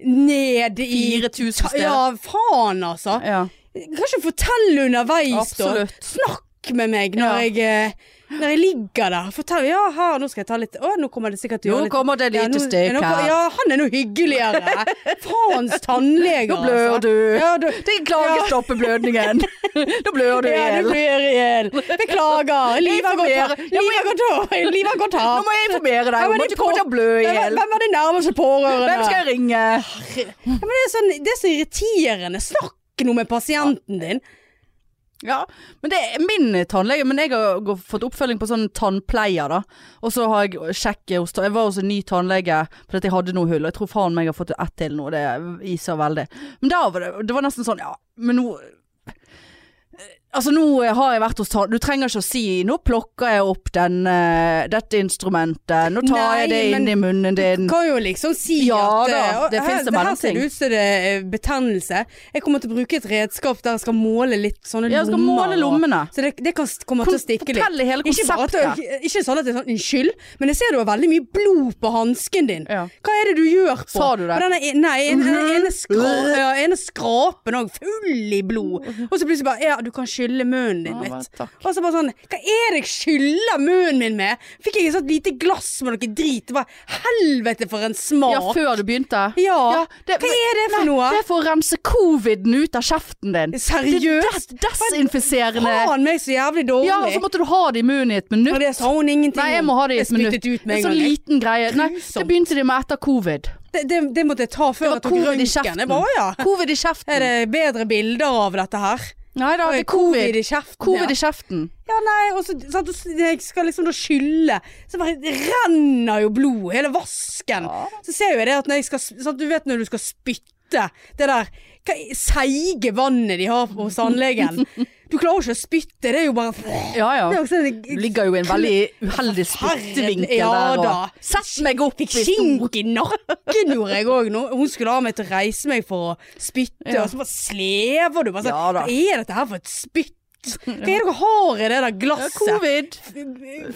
ned i 4000 Ta- steder. Ja, faen altså. Ja. Kan ikke fortelle underveis, Absolutt. da. Snakk med meg når jeg eh, Når jeg ligger der. Fortell Ja, her, nå skal jeg ta litt Å, nå kommer det sikkert til å gjøre litt kommer det ja, lite nå- stikk her. Ja, han er nå hyggeligere. Faens tannleger, Nå blør altså. du. Ja, du Det er blødningen. Nå blør du i ja, du blør i hjel. Beklager. Livet har gått. Livet har gått av. Livet har gått Nå må jeg informere deg. Ja, Du må ikke komme til å blø i hjel. hvem er de nærmeste pårørende? Hvem skal jeg ringe? Ja, men det, er sånn, det er så irriterende. Snakk nå med pasienten din. Ja, men det er min tannlege. Men jeg har fått oppfølging på sånn tannpleier, da. Og så har jeg sjekket hos Jeg var hos en ny tannlege fordi jeg hadde noe hull. Og jeg tror faen meg har fått ett til nå. Det viser veldig. Men da var det, det var nesten sånn, ja, men nå Altså nå har jeg vært hos tann... Du trenger ikke å si 'nå plukker jeg opp den, uh, dette instrumentet', 'nå tar Nei, jeg det inn i munnen Du din'. kan jo liksom si Ja at da, eh, det her, finnes det Her ser det ut som det er betennelse. Jeg kommer til å bruke et redskap der jeg skal måle litt sånne Jeg skal lommer. måle lommene. og- Så det, det kan komme til å stikke litt. Hele Ikke, konseptet. ikke sånn at det er sånn unnskyld, men jeg ser du har veldig mye blod på hansken din. Ja. Hva er det du gjør på? Sa du det? Denne, nei, en, en, ene, skra, ja, ene skrapen òg, full i blod. Og så plutselig bare Ja, du kan skylle munnen din Ja, litt. Og så bare sånn Hva er det jeg skyller munnen min med? Fikk jeg et sånt lite glass med noe drit? Det var helvete for en smak. Ja, før du begynte? Ja. det, Hva er det for noe? Det er for å rense coviden ut av kjeften din. Seriøst? Det des desinfiserende. Faen meg så jævlig dårlig. Ja, og så måtte du ha det i munnen i et minutt. Og det sa hun ingenting Nei, jeg må ha det i et minutt. ut med En en sånn gang. liten greie. Nei, det begynte de med etter covid. Det, det, det måtte jeg ta før jeg tok covid i kjeften. Ja. Er det bedre bilder av dette her? Nei da, det er covid. i kjeften. Covid ja. i kjeften. Ja, nei, og så sant, jeg skal liksom da skylle, så bare renner jo blod, hele vasken. Så ser jo jeg det at når jeg skal sant, Du vet når du skal spytte, det der hva, seige vannet de har hos tannlegen. Du klarer ikke å spytte, det er jo bare Ja ja. det sånn, Du ligger jo i en veldig uheldig spyttevinkel Ja der. da. Og Sett meg opp i kink i nakken gjorde jeg òg. Hun skulle ha meg til å reise meg for å spytte, Ja. og så bare slever du. Bare sånn, Ja da. Hva er dette her for et spytt? Hva er det dere har i det der glasset? Ja? Covid.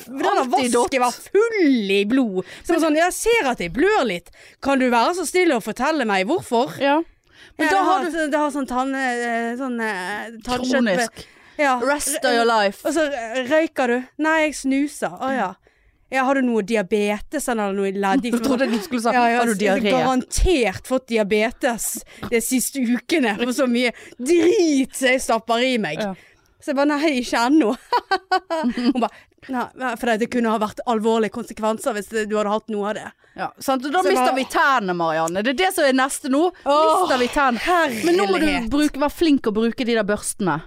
Den vasken var full i blod. Så var sånn, jeg ser at jeg blør litt. Kan du være så snill å fortelle meg hvorfor? Ja. Men Ja, da har du det har sånn tann... eh, Sånn eh, tannkjøtt-. Ja. Rest of your life. Og så røyker du? Nei, jeg snuser. Å ja. Ja, har du noe diabetes eller noe leddgikt? Jeg trodde du skulle sagt Ja, jeg har du diaré? garantert fått diabetes de siste ukene. For så mye drit jeg stapper i meg. Ja. Så jeg bare nei, ikke ennå. Hun bare nei, for det kunne ha vært alvorlige konsekvenser hvis du hadde hatt noe av det. Ja, sant? Da Så mister vi tærne, Marianne. Det er det som er neste nå. Åh, Mister vi tærne. Men nå må du bruke, være flink å bruke de der børstene.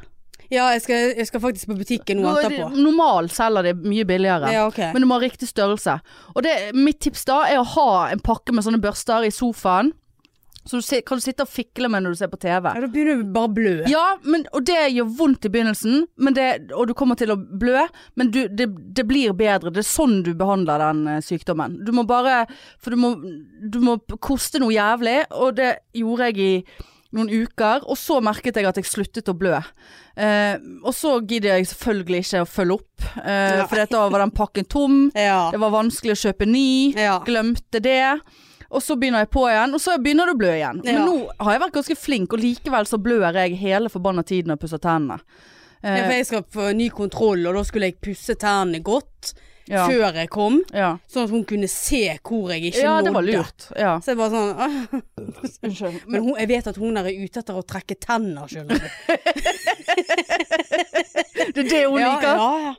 Ja, jeg skal, jeg skal faktisk på butikken nå er etterpå. Normal selger de mye billigere. Ja, ok. Men du må ha riktig størrelse. Og det, mitt tips da er å ha en pakke med sånne børster i sofaen. Så du kan du sitte og fikle med når du ser på TV. Ja, da begynner du bare å blø. Ja, men, og det gjør vondt i begynnelsen, men det, og du kommer til å blø, men du, det, det blir bedre. Det er sånn du behandler den eh, sykdommen. Du må bare For du må, du må koste noe jævlig, og det gjorde jeg i noen uker, og så merket jeg at jeg sluttet å blø. Eh, og så gidder jeg selvfølgelig ikke å følge opp, eh, for da var den pakken tom. Ja. Det var vanskelig å kjøpe ny. Ja. Glemte det. Og så begynner jeg på igjen, og så begynner det å blø igjen. Men nå har jeg vært ganske flink, og likevel så blør jeg hele forbanna tiden når jeg pusser tennene. Ja, for Eh, jeg skal få ny kontroll, og da skulle jeg pusse tennene godt ja. før jeg kom. Ja. Sånn at hun kunne se hvor jeg ikke ja, nådde. det var lurt. Ja. Så jeg bare sånn Unnskyld. Men hun, jeg vet at hun er ute etter å trekke tenner, skjønner du. Det er det hun Ja, liker. ja, ja.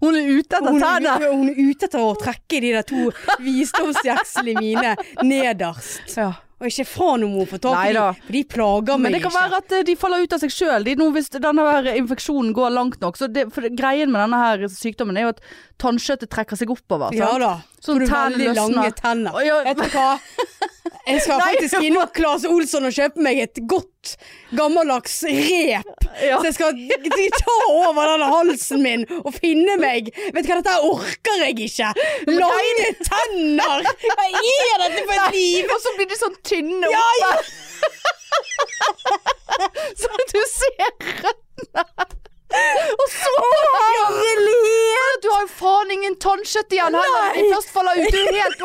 Hun er ute etter tennene! hun er ute etter å trekke de der to visdomsjekslene mine nederst. Ja. Og ikke faen om hun får tak i dem, de, for de plager Men meg det kan ikke. være at eh, de faller ut av seg sjøl. De, hvis denne her infeksjonen går langt nok. Så det, greien med denne her sykdommen er jo at tannkjøttet trekker seg oppover. Ja da. Sånn veldig lange tenner. Ja. Vet du hva? Jeg skal faktisk faktisk innom Claes Olsson og kjøpe meg et godt gammeldags rep. Ja. Så jeg skal ta over denne halsen min og finne meg Vet du hva, dette orker jeg ikke. Lange tenner! Hva er dette for et liv? Og så blir de sånn tynne Ja, oppe. ja. Så du ser røttene. Og så Herlighet! Du har jo faen ingen tannkjøtt igjen heller. Nei. Først faller ut. Du er helt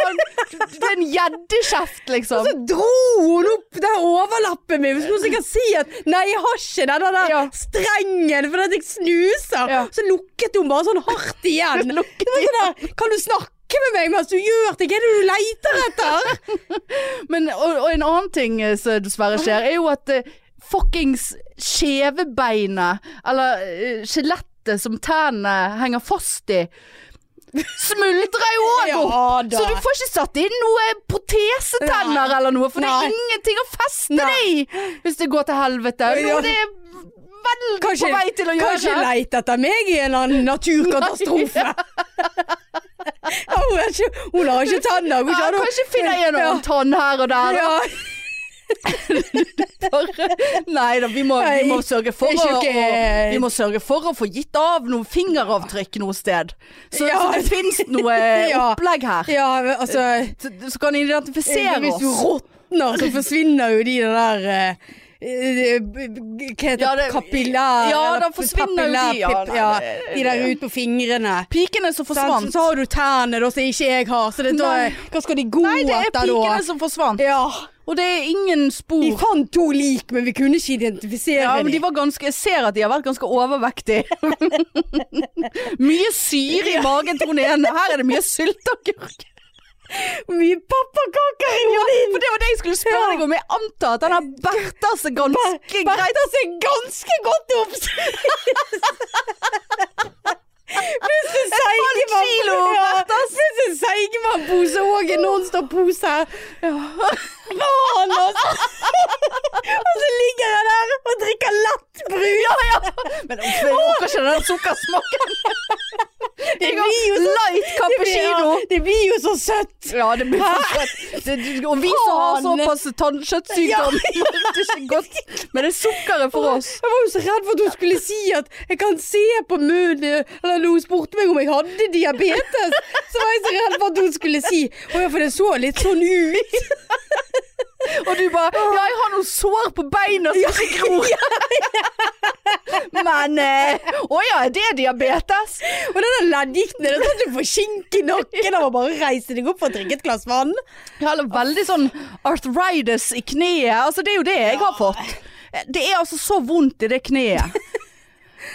Du er en, gjeddekjeft, liksom. Så dro hun opp den overlappen min. Så noen hun sikkert si at nei, jeg har ikke den der Ja. strengen fordi jeg snuser. Ja. Så lukket hun bare sånn hardt igjen. Lukket Det kan du snakke med meg mens du gjør ting? Hva er det du leter etter? Men, og, og en annen ting eh, som dessverre skjer, er jo at uh, fuckings skjevebeinet, eller uh, skjelettet som tennene henger fast i, smuldrer jo òg. Ja da. Så du får ikke satt inn noe protesetenner Nei. eller noe, for det er ingenting å feste Nei. det i hvis det går til helvete. Ja. Det er veldig Kanskje, på vei til å gjøre kanskje det. leit etter meg i en eller annen naturkatastrofe. Ja, hun, er ikke, hun har ikke tenner. Hun Ja, har kanskje finner en Ja. annen tann her og der. Ja. Nei da, vi vi må sørge for å, Vi må sørge for å få gitt av noen fingeravtrykk noe sted. Så, Ja. så det fins noe opplegg her. ja, altså Så, så kan identifisere oss. Hvis du råtner, så forsvinner jo de der eh, Hva heter Ja, det? Kapillær ja, da forsvinner jo de, ja, nei, ja, De der ute på fingrene. Pikene som forsvant. Så har du tærne da, som ikke jeg har. Så det, da, hva skal de gå Nei, det er etter da? pikene som forsvant. Ja. Og det er ingen spor. Vi fant to lik, men vi kunne ikke identifisere Ja, men de jeg ser at de har vært ganske overvektige. mye syre i magen hun ene. Her er det mye sylteagurk. Mye pappakaker i Ja, for det var det jeg skulle spørre deg om. Jeg antar at den har berta seg ganske greit. Berta seg ganske godt opp! Plutselig Seigemann kilo, ja, Plutselig Seigemann-pose og en Nonstop-pose. Faen, altså! og så ligger jeg der og drikker lett lettbrus! Ja, ja. Men hun orker ikke den sukkersmaken. Det blir jo så light cappuccino. Ja, det blir jo så søtt! Ja, det blir så søtt. Det- Og vi som har såpass tannkjøttsykdom, ja, er ikke godt. Men det er sukkeret for oss. Jeg var jo så redd for at hun skulle si at jeg kan se på munnen Eller når hun spurte meg om jeg hadde diabetes, så var jeg så redd for at hun skulle si Å ja, for det så litt sånn ut. Og du bare Ja, jeg har noen sår på beina som ikke gror. Men eh, Å ja, er det diabetes? Og den leddgikten er sånn at du får skink i nakken av å bare reise deg opp for å drikke et glass vann. Jeg har veldig sånn arthritis i kneet. Altså, det er jo det jeg har fått. Det er altså så vondt i det kneet.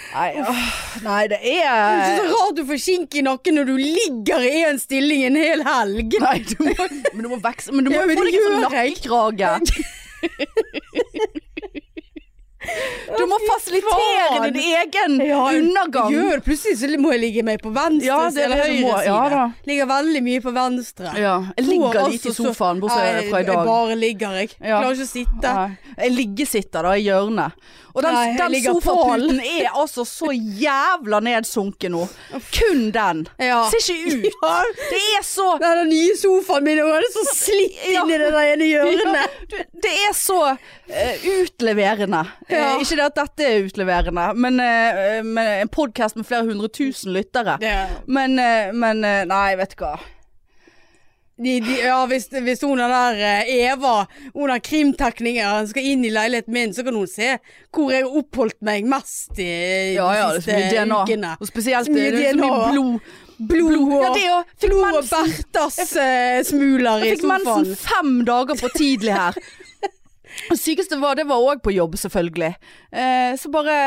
Nei, åh, nei det Det er så rart du får kink i nakken når du ligger i en stilling en hel helg. Nei, du må, men du må vekse Men du må Ja, men få deg en sånn nakkekrage. Du må fasilitere din egen undergang. Gjør plutselig så må jeg ligge meg på venstre Ja, det er det du høyre side. Ja. Ligger veldig mye på venstre. Ja, jeg ligger Får litt i altså sofaen bortsett Nei, fra i Jeg bare ligger, jeg. Ja. Klarer ikke å sitte. Nei. Jeg liggesitter da i hjørnet. Og den, Nei, den sofaputen er altså så jævla nedsunken nå. Kun den. Ja. Ser ikke ut. Ja. Det er så Den nye sofaen min og er så slitt Ja. inn i det der ene hjørnet. Det er så uh, utleverende. Ja. Ikke det at dette er utleverende, men, eh, men en podkast med flere hundre tusen lyttere. Yeah. Men, eh, men eh, Nei, vet du hva. De, de, ja, hvis, hvis hun der Eva, hun der krimteknikeren, skal inn i leiligheten min, så kan hun se hvor jeg har oppholdt meg mest i Ja ja, de det siste DNA. ukene. Og spesielt Så mye det er så mye blod. Blod og, Ja, det blod og. Berthas smuler i Jeg fikk sofaen. mensen fem dager for tidlig her. Det sykeste var, det var òg på jobb, selvfølgelig. Eh, så bare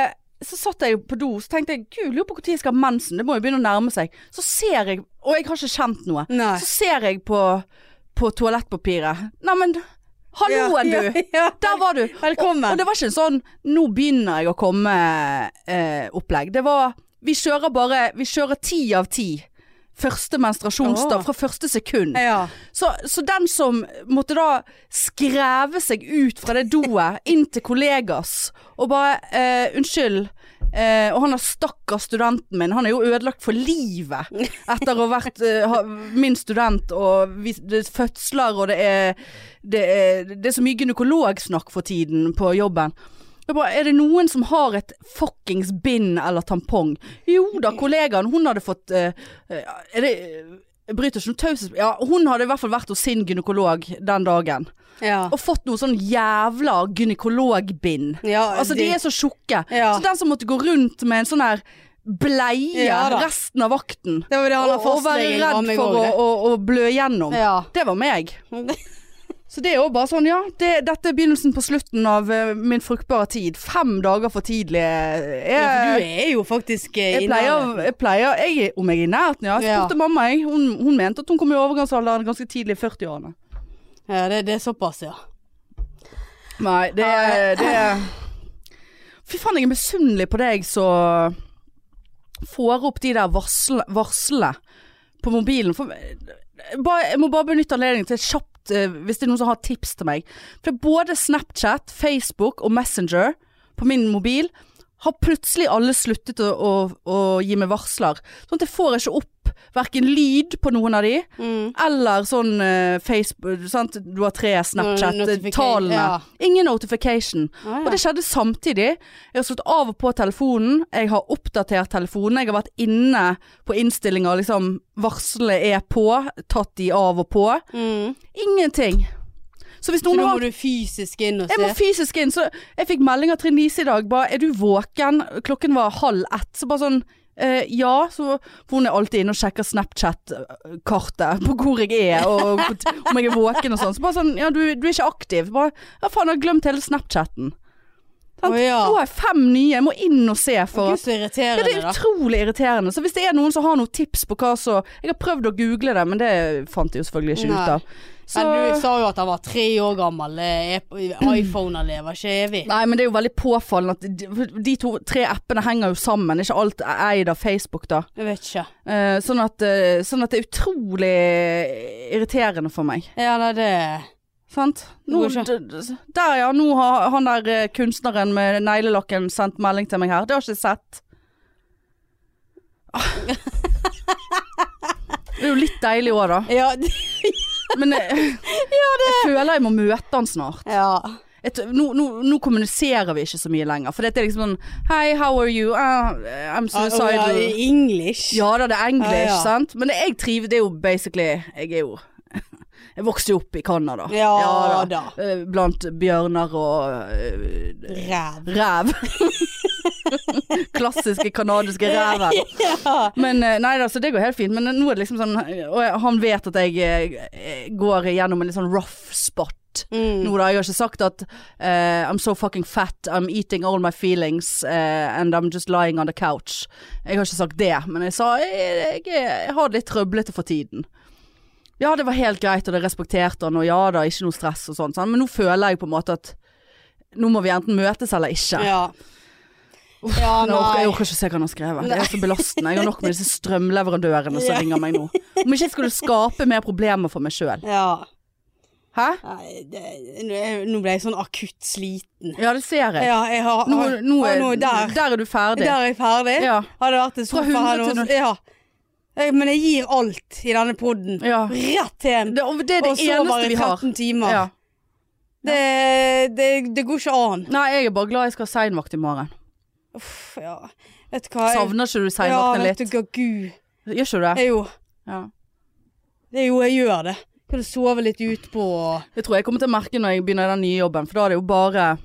så satt jeg på do, så tenkte jeg gud, lurer på når jeg skal ha mensen. Det må jo begynne å nærme seg. Så ser jeg, og jeg har ikke kjent noe, Nei. så ser jeg på, på toalettpapiret. Neimen, halloen Ja, du! ja, ja. Der var du. Velkommen. Og, og det var ikke en sånn 'nå begynner jeg å komme'-opplegg. det var Vi kjører bare Vi kjører ti av ti. Første menstruasjonsdag oh. fra første sekund. ja. Så, så den som måtte da skreve seg ut fra det doet inn til kollegas og bare eh, 'Unnskyld'. Eh, og han er stakkars studenten min. Han er jo ødelagt for livet etter å ha vært eh, min student. Og vi, det er fødsler, og det er, det er, det er så mye gynekologsnakk for tiden på jobben. Bare, er det noen som har et fuckings bind eller tampong? Jo da, kollegaen, hun hadde fått eh, eh, Er det jeg bryter ikke noe taushets... Ja, hun hadde i hvert fall vært hos sin gynekolog den dagen. ja. Og fått noe sånn jævla gynekologbind. ja Altså, de er så tjukke. Ja. Så den som måtte gå rundt med en sånn her bleie resten av vakten Det var det og, og være redd for å, å, å blø gjennom. Ja. Det var meg. Så det er jo bare sånn, ja. Det, dette er begynnelsen på slutten av uh, min fruktbare tid. Fem dager for tidlig. Jeg, ja, for du er jo faktisk uh, jeg pleier, jeg pleier jeg, Om jeg er i nærheten, ja. Jeg Ja. spurte mamma, jeg. Hun, hun mente at hun kom i overgangsalderen ganske tidlig i 40-årene. Ja, det, det er såpass, ja. Nei, det det Fy faen, jeg er misunnelig på deg som får opp de der varslene på mobilen. For, jeg må bare benytte anledningen til kjapt, eh, hvis det er noen som har tips til meg. For både Snapchat, Facebook og Messenger på min mobil har plutselig alle sluttet å, å, å gi meg varsler. Sånn at jeg får ikke opp verken lyd på noen av de, Mm. eller sånn uh, Facebook sant? Du har tre Snapchat-talene. ja. Ingen notification. Ah, ja. Og det skjedde samtidig. Jeg har slått av og på telefonen. Jeg har oppdatert telefonen. Jeg har vært inne på innstillinger, liksom varselet er på. Tatt de av og på. Mm. Ingenting. Så Så har må du fysisk inn og jeg må se. fysisk inn, så jeg fikk melding av Trine Lise i dag. Bare 'er du våken?' Klokken var halv ett. Så bare sånn eh, ja, så, for hun er alltid inne og sjekker Snapchat-kartet på hvor jeg er, og om jeg er våken og sånn. Så bare sånn, ja, du, du er ikke aktiv. Bare, ja faen, jeg har glemt hele Snapchatten. Sant? Å, ja. Nå har jeg fem nye, jeg må inn og se for Gud, så irriterende, ja, det er da. utrolig irriterende. Så hvis det er noen som har noen tips på hva så Jeg har prøvd å google det, men det fant jeg jo selvfølgelig ikke Nei. ut av. Så, Men du sa jo at han var tre år gammel. iPhoner lever ikke evig. Nei, men det er jo veldig påfallende at de, de to, tre appene henger jo sammen. Ikke alt er eid av Facebook, da. Jeg vet ikke. Eh, sånn, at, eh, sånn at det er utrolig irriterende for meg. Ja, nei, det Sant? Nå, der ja, nå har han der eh, kunstneren med neglelakken sendt melding til meg her. Det har jeg ikke sett. Ah. Det er jo litt deilig òg, da. Ja, Men jeg, jeg føler jeg må møte han snart. ja. Et, nå, nå, nå kommuniserer vi ikke så mye lenger. For dette er liksom sånn Hei, how are you? Uh, I'm suicidal. Ja, English. Ja da, det er english, uh, ja. sant. Men jeg trives Det er jo basically Jeg er jo Jeg vokste jo opp i Canada. Ja da. da. Blant bjørner og eh, Ræv. ræv. Klassiske kanadiske ræven. Ja. Men eh, nei da, så det går helt fint. Men nå er det liksom sånn Og han vet at jeg eh, går gjennom en litt sånn rough spot. Mm. Nå da, jeg har ikke sagt at uh, I'm so fucking fat, I'm eating all my feelings uh, and I'm just lying on the couch. Jeg har ikke sagt det, men jeg sa jeg, jeg, jeg har det litt trøblete for tiden. Ja, det var helt greit, og det respekterte han, og ja da, ikke noe stress og sånn. Men nå føler jeg på en måte at nå må vi enten møtes eller ikke. Ja. Ja, Nå orker, jeg orker ikke se hva han har skrevet. Det er så belastende. Jeg har nok med disse strømleverandørene som ringer meg nå. Om ikke jeg skulle skape mer problemer for meg sjøl. Ja. Hæ? Nei, det, nå ble jeg sånn akutt sliten. Ja, det ser jeg. Ja, jeg har, Nå, nå, er, nå der. der er du ferdig. Der er jeg ferdig. Ja. Har det vært en sofa her 100 til nå? Ja. Men jeg gir alt i denne podden. Ja. Rett hjem. Det, det er det og eneste vi har. 13 timer. Ja. Det, det, det går ikke an. Nei, jeg er bare glad jeg skal ha seinvakt i morgen. Uff, ja. Vet du hva? jeg- Savner ikke du ja, seinvaktene vet litt? du hva, gud. Gjør ikke du det? Jo, Ja. det er jo jeg gjør det. Kan du sove litt utpå og Det tror jeg kommer til å merke når jeg begynner den nye jobben, for da er det jo bare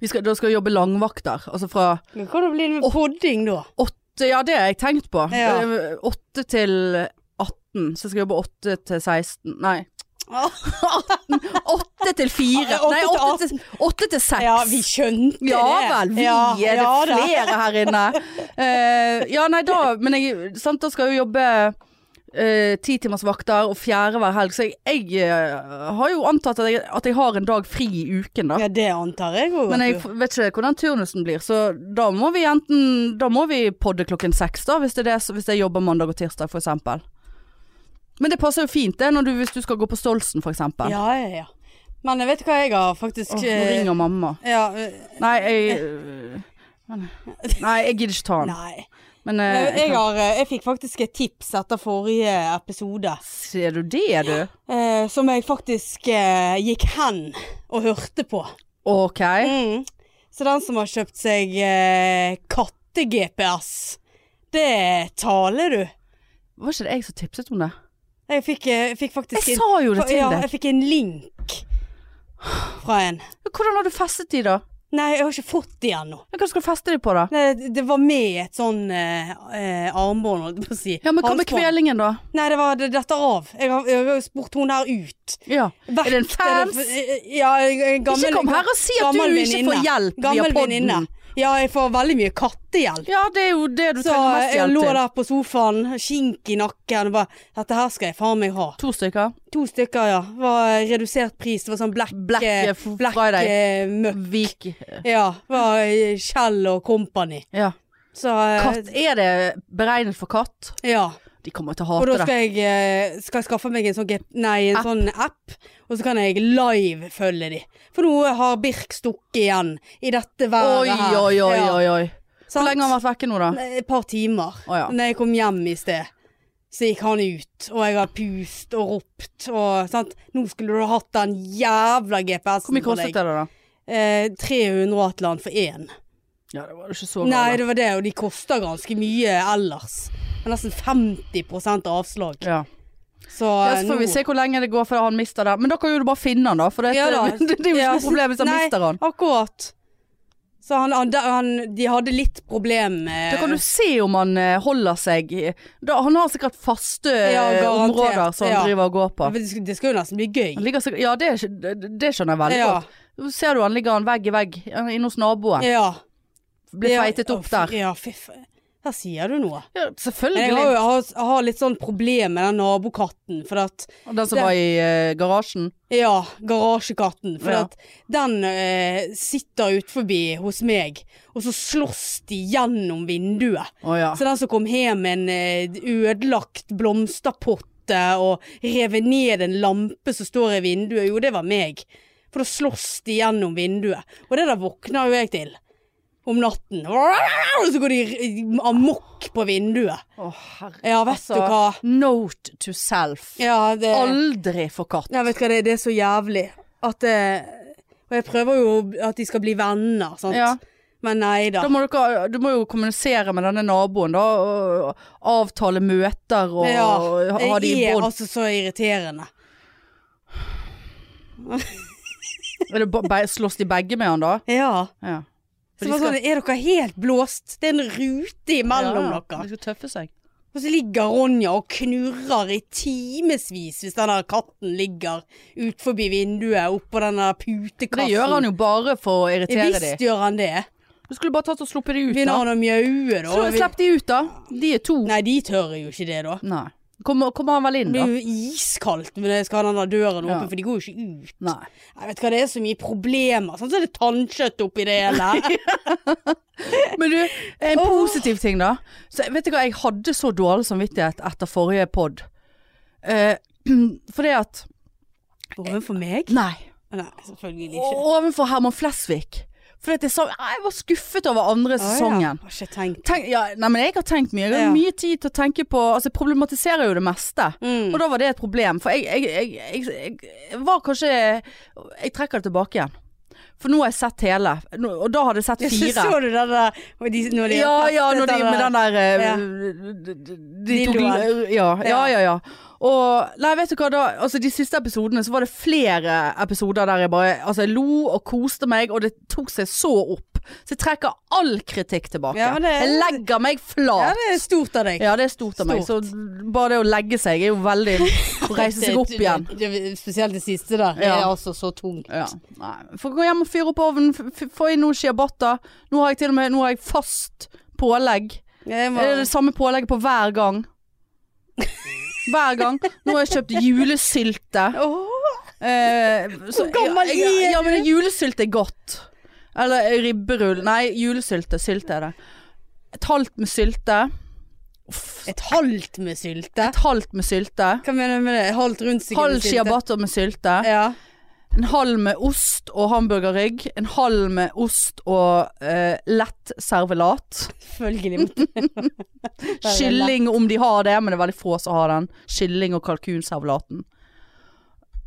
vi skal, Da skal vi jobbe langvakter. Altså fra Hva blir det med podding da? åtte Ja, det har jeg tenkt på. Ja. Eh, til 18. Så jeg skal jobbe åtte til 16 Nei. Åtte til fire. Nei, åtte til, seks. Ja, vi skjønte det. Ja vel, vi Ja, er det flere her inne. Uh, ja, nei da, men jeg, sant, da skal jeg jo jobbe eh, ti timers vakter og fjerde hver helg, så jeg, jeg uh, har jo antatt at jeg, at jeg har en dag fri i uken da. Ja, det antar jeg òg. Men jeg vet ikke hvordan turnusen blir, så da må vi enten Da må vi podde klokken seks, da, hvis, det er det, hvis jeg jobber mandag og tirsdag, for eksempel. Men det passer jo fint, det, du, hvis du skal gå på Stolsen, for eksempel. Ja, ja, ja. Men vet du hva jeg har faktisk Åh, nå eh, ringer mamma. Ja, øh, Nei, jeg øh, Nei, jeg gidder ikke ta den. nei. Men øh, Jeg, jeg, har, jeg fikk faktisk et tips etter forrige episode. Ser du det, du? Eh, som jeg faktisk eh, gikk hen og hørte på. Ok. Mm. Så den som har kjøpt seg eh, katte-GPS, det taler du. Var ikke det jeg som tipset om det? Jeg fikk, eh, jeg fikk faktisk Jeg sa jo det til ja, deg. Jeg fikk en link fra en. Hvordan har du festet de, da? Nei, jeg har ikke fått de ennå. Ja, Hva skal du feste de på, da? Nei, det- var med et sånn eh, eh, armbånd, holdt jeg på å si. Ja, men Hva med Halsbånd. kvelingen, da? Nei, det var det dette av. Jeg har, jeg har spurt hun her ut. Ja. Vært- Er det en fans? Ja, en gammel, ikke kom her og si at du ikke får hjelp via podden. Ja, jeg får veldig mye kattehjelp. Ja, det er jo det du Så trenger mest hjelp til. Så jeg lå der på sofaen, skink i nakken og bare Dette her skal jeg faen meg ha. To stykker. To stykker, ja. Var redusert pris. Det var sånn black, Black, eh, eh, black eh, møkk. Vik. Ja. Var eh, Kjell og Company. Ja. Så eh, Katt. Er det beregnet for katt? Ja. De kommer til å Og hate da det. skal jeg, eh, skal jeg skaffe meg en sånn, nei, en App. sånn app, og så kan jeg live følge de. For nå har Birk stukket igjen i dette været Oi, her. oi, oi, oi, oi. Hvor lenge har han vært vekke nå, da? Et par timer. Oh, ja. Når jeg kom hjem i sted, så gikk han ut, og jeg har pust og ropt, og sant. Nå skulle du hatt den jævla GPS-en på deg mye kostet det, da? Eh, 300 og et eller annet for én. Ja, det var jo ikke så Nei, det var det, og de koster ganske mye ellers. Det er Nesten 50% avslag. Ja. Så, Ja, eh, så får vi se hvor lenge det går før han mister det. Men da kan jo du bare finne han, da. For det, Ja da. det, er jo ikke Ja, noe problem hvis han nei, mister han. Akkurat. Så han, han, han, de hadde litt problem med Da kan du se om han eh, holder seg da, Han har sikkert faste Ja, eh, områder som han Ja. driver og går på. Det skal, det skal jo nesten bli gøy. Han ligger ja, det, det, det skjønner jeg veldig Ja. godt. Så ser du han ligger han vegg i vegg inne hos naboen. Ja. Blir Ja, feitet opp der. Ja, fy faen. Her sier du noe. Ja, Men jeg selvfølgelig. har, jo, jeg har, jeg har litt sånn problem med den nabokatten. For at Den som det- var i eh, garasjen. Ja, garasjekatten. For Ja. at den eh, sitter ut forbi hos meg, og så slåss de gjennom vinduet. Å ja. Så den som kom hjem med en eh, ødelagt blomsterpotte og revet ned en lampe som står i vinduet. Jo, det var meg. For da slåss de gjennom vinduet. Og det der våkner jo jeg til. Om natten. Og så går de amok på vinduet. Å, herre. Ja, vet Altså, du hva. Note to self. Ja, det Aldri for katt. Ja, vet du hva, det, det er så jævlig. At det Og jeg prøver jo at de skal bli venner, sant. Ja. Men nei da. Da må dere, du må jo kommunisere med denne naboen, da. Avtale møter og Ja, ha de i det er altså så irriterende. Er Slåss de begge med han da? Ja. Ja. Så var sånn, er dere helt blåst? Det er en rute imellom Ja, dere. De skal tøffe seg. Og så ligger Ronja og knurrer i timevis hvis den der katten ligger ut forbi vinduet oppå den der putekassen. Det gjør han jo bare for å irritere dem. Visst dem. gjør han det. Du skulle bare tatt og sluppet de ut, Begynner da. han å mjaue da? Slipp de ut, da. De er to. Nei, de tør jo ikke det da. Nei. Kommer, kommer han vel inn, da? Det blir jo iskaldt når det skal ha den døren åpen, Ja. for de går jo ikke ut. Nei. Jeg vet hva, det er så mye problemer. Sånn så er det tannkjøtt oppi det hele. Men du, en oh. positiv ting, da. Så vet du hva, jeg hadde så dårlig samvittighet etter forrige pod. Eh, for det at Overfor meg? Nei. Nei, selvfølgelig ikke. Overfor Herman Flesvig. For jeg, så, jeg var skuffet over andre sesongen. Ah, ja. Tenkt. Tenk, ja, nei, men jeg har tenkt mye. Jeg har mye tid til å tenke på Altså, jeg problematiserer jo det meste. Mm. Og da var det et problem. For jeg, jeg, jeg, jeg, jeg var kanskje Jeg trekker det tilbake igjen. For nå har jeg sett hele. Og da hadde jeg sett fire. så du den der de, når de Ja, ja, når de, med den der eh, Ja. De Dildoen. ja, ja, Ja. Og Nei, vet du hva, da Altså, de siste episodene så var det flere episoder der jeg bare Altså, jeg lo og koste meg, og det tok seg så opp. Så jeg trekker all kritikk tilbake. Ja, det- Jeg legger meg Ja, det er stort av deg. Ja, det er stort av meg. Så bare det å legge seg er jo veldig Å reise seg opp igjen. Det, det, spesielt det siste der. Ja. er altså så tungt. Ja. Nei. Få gå hjem og fyre opp ovnen, få inn noe ciabatta. Nå har jeg til og med Nå har jeg fast pålegg. Jeg må, Det er det samme pålegget på hver gang. Hver gang. Nå har jeg kjøpt julesylte. Åh, Eh, så- gammel ja, ja, ja, men du? julesylte er godt. Eller ribberull. Nei, julesylte. Sylte er det. Et halvt med sylte. Uff. et halvt med sylte. Et halvt med sylte. Hva mener du med det? Halvt rundstykke Halv ciabatta med sylte. Ja. En halv med ost og hamburgerrygg. En halv med ost og eh, lett servelat. Selvfølgelig. Kylling om de har det, men det er veldig få som har den. Kylling og kalkunservelaten.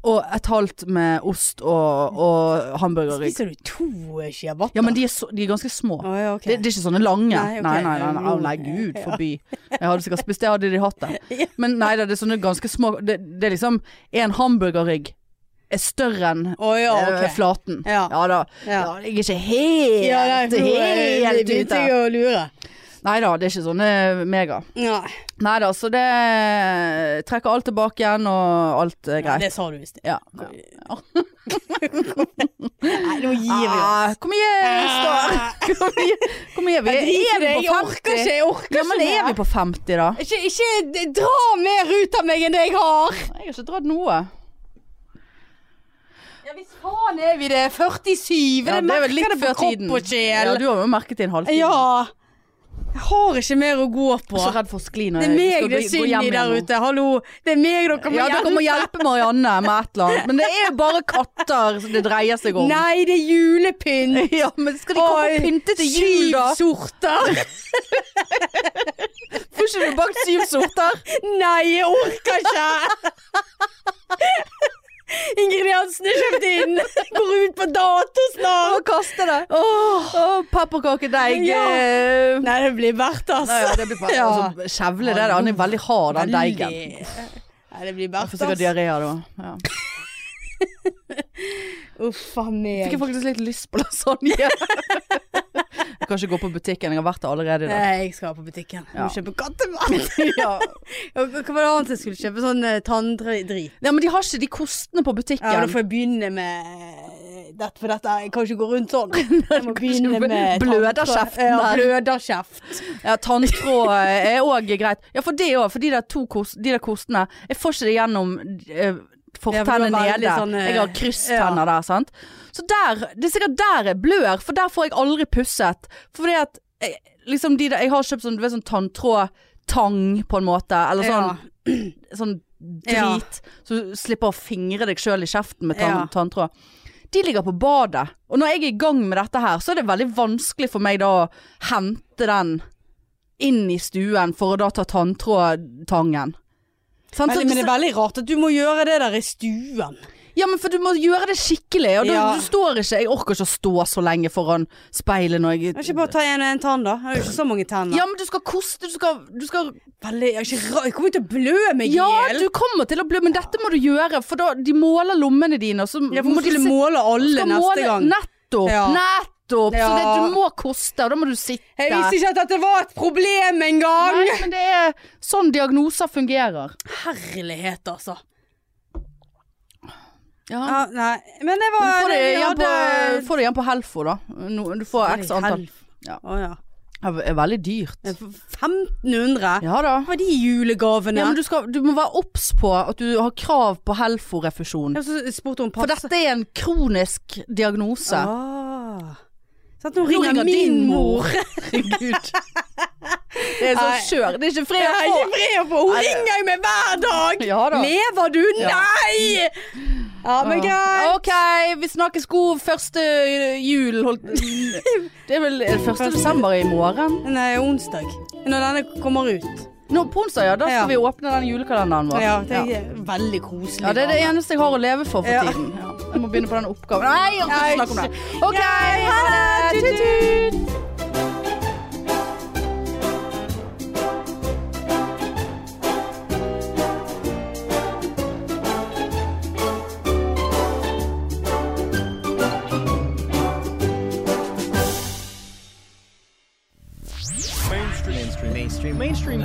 Og et halvt med ost og, og hamburgerrygg. Spiser du to ciabatta? Ja, men de er, så, de er ganske små. Oh, ja, okay. Det, de er ikke sånne lange. Nei, okay. Nei, nei, nei, nei, Å, nei, gud forby. Jeg hadde sikkert spist det, hadde de hatt det. Men nei da, det er sånne ganske små Det, det er liksom En hamburgerrygg er større enn oh, ja, okay. flaten. Ja. da. Ja. Ja, jeg er ikke helt, Ja, nei, for helt ute. helt begynte jeg å lure. Nei da, det er ikke sånne mega. Nei, da, så det trekker alt tilbake igjen, og alt er ja, greit. det sa du visst. Ja. Nei, nå gir vi oss. Ah, hvor mye Hvor mye, er vi? Er vi det, på jeg orker 50? ikke, jeg orker Ja, men ikke er vi på 50 da? Ikke, ikke dra mer ut av meg enn det jeg har. Jeg har ikke dratt noe. Ja, hvis faen er vi det. 47. Ja, det er merker det på før kropp og sjel. Ja, du har jo merket det en halvtime. Ja. Jeg har ikke mer å gå på. Så redd for å skli når Det er meg det er synd i der ute. Hallo. Det er meg dere må Ja, dere må hjelpe Marianne med et eller annet. Men det er jo bare katter det dreier seg om. Nei, det er julepynt. Ja, men skal de komme og pynte til jul da? Syv sorter. Får ikke du bakt syv sorter? Nei, jeg orker ikke. Ingrediensene kjøpte kjøpt inn. Går ut på dato Og kaster kaste det. Åh. Oh. pepperkakedeig. Ja. eh. Nei, det blir verdt, ass. Nei, ja, det blir Ja. altså, Kjevle det, Han er veldig hard, den deigen. Nei, det blir verdt, verdt, får sikkert ass. diaré da. Ja. Uff a Fikk jeg faktisk litt lyst på lasagne. Jeg kan ikke gå på butikken, jeg har vært der allerede Da. Nei, jeg skal på butikken. Jeg må Ja. kjøpe kattemat. Ja. Hva var det annet jeg skulle kjøpe? Sånn uh, tanndrit. ja, men de har ikke de kostene på butikken. Ja, da får jeg begynne med dette, for dette Jeg kan ikke gå rundt sånn. Jeg må begynne med Bløderkjeften Ja, der. bløderkjeft. Ja, tanntråd er òg greit. Ja, for det òg. For de der to kost, de der kostene Jeg får ikke det gjennom eh, Ja, for det fortennet var veldig nede. sånn, eh, jeg har krysstenner der, sant. Så der Det er sikkert der jeg blør, for der får jeg aldri pusset. Fordi at jeg, liksom de der Jeg har kjøpt sånn, du vet, sånn tanntrådtang, på en måte. Eller sånn, sånn drit. Så du slipper å fingre deg sjøl i kjeften med tann, Ja. tanntråd. De ligger på badet. Og når jeg er i gang med dette her, så er det veldig vanskelig for meg da å hente den inn i stuen for å da ta tanntrådtangen. Sant? Men, men det er veldig rart at du må gjøre det der i stuen. Ja, men for du må gjøre det skikkelig. Og du, Ja. du står ikke Jeg orker ikke å stå så lenge foran speilet når jeg ikke bare ta en, en tann, da? Jeg har jo ikke så mange tenner. Ja, men du skal koste Du skal, du skal Veldig, jeg, ikke jeg kommer til å blø meg i Ja, du kommer til å blø, Men dette må du gjøre, for da de måler lommene dine, og så Ja, for må de måle alle neste måle- gang. Nettopp. Ja. Nettopp. Så det, du må koste, og da må du sitte. Jeg visste ikke at dette var et problem engang! Nei, men det er sånn diagnoser fungerer. Herlighet, altså. Ja. Ja, nei, men det Men var får, det igjen på, det igjen på Helfo, da. Du får x antall. Ja. Oh, ja. Det er veldig dyrt. 1500? Ja da. Hva er de julegavene? Ja, men du, skal, du må være obs på at du har krav på Helfo-refusjon. For dette er en kronisk diagnose. Ah. Så at nå Nå ringer ringer min mor. Herregud. Det er så skjør. Det er ikke fred å få. Hun Nei, ringer jo meg hver dag! Ja da. Lever du? Ja. Nei! Ja, men greit. OK, vi snakkes god første jul. Det er vel første det 1. desember i morgen? Nei, onsdag. Når denne kommer ut. Nå, på onsdag, ja. Da skal Ja. vi åpne den julekalenderen vår. Ja, det er veldig koselig. Ja, det er det eneste jeg har å leve for for Ja. tiden. Ja. Jeg må begynne på den oppgaven. Nei, jeg orker ikke snakke om det. OK, ha det! Tut-tut! Mainstream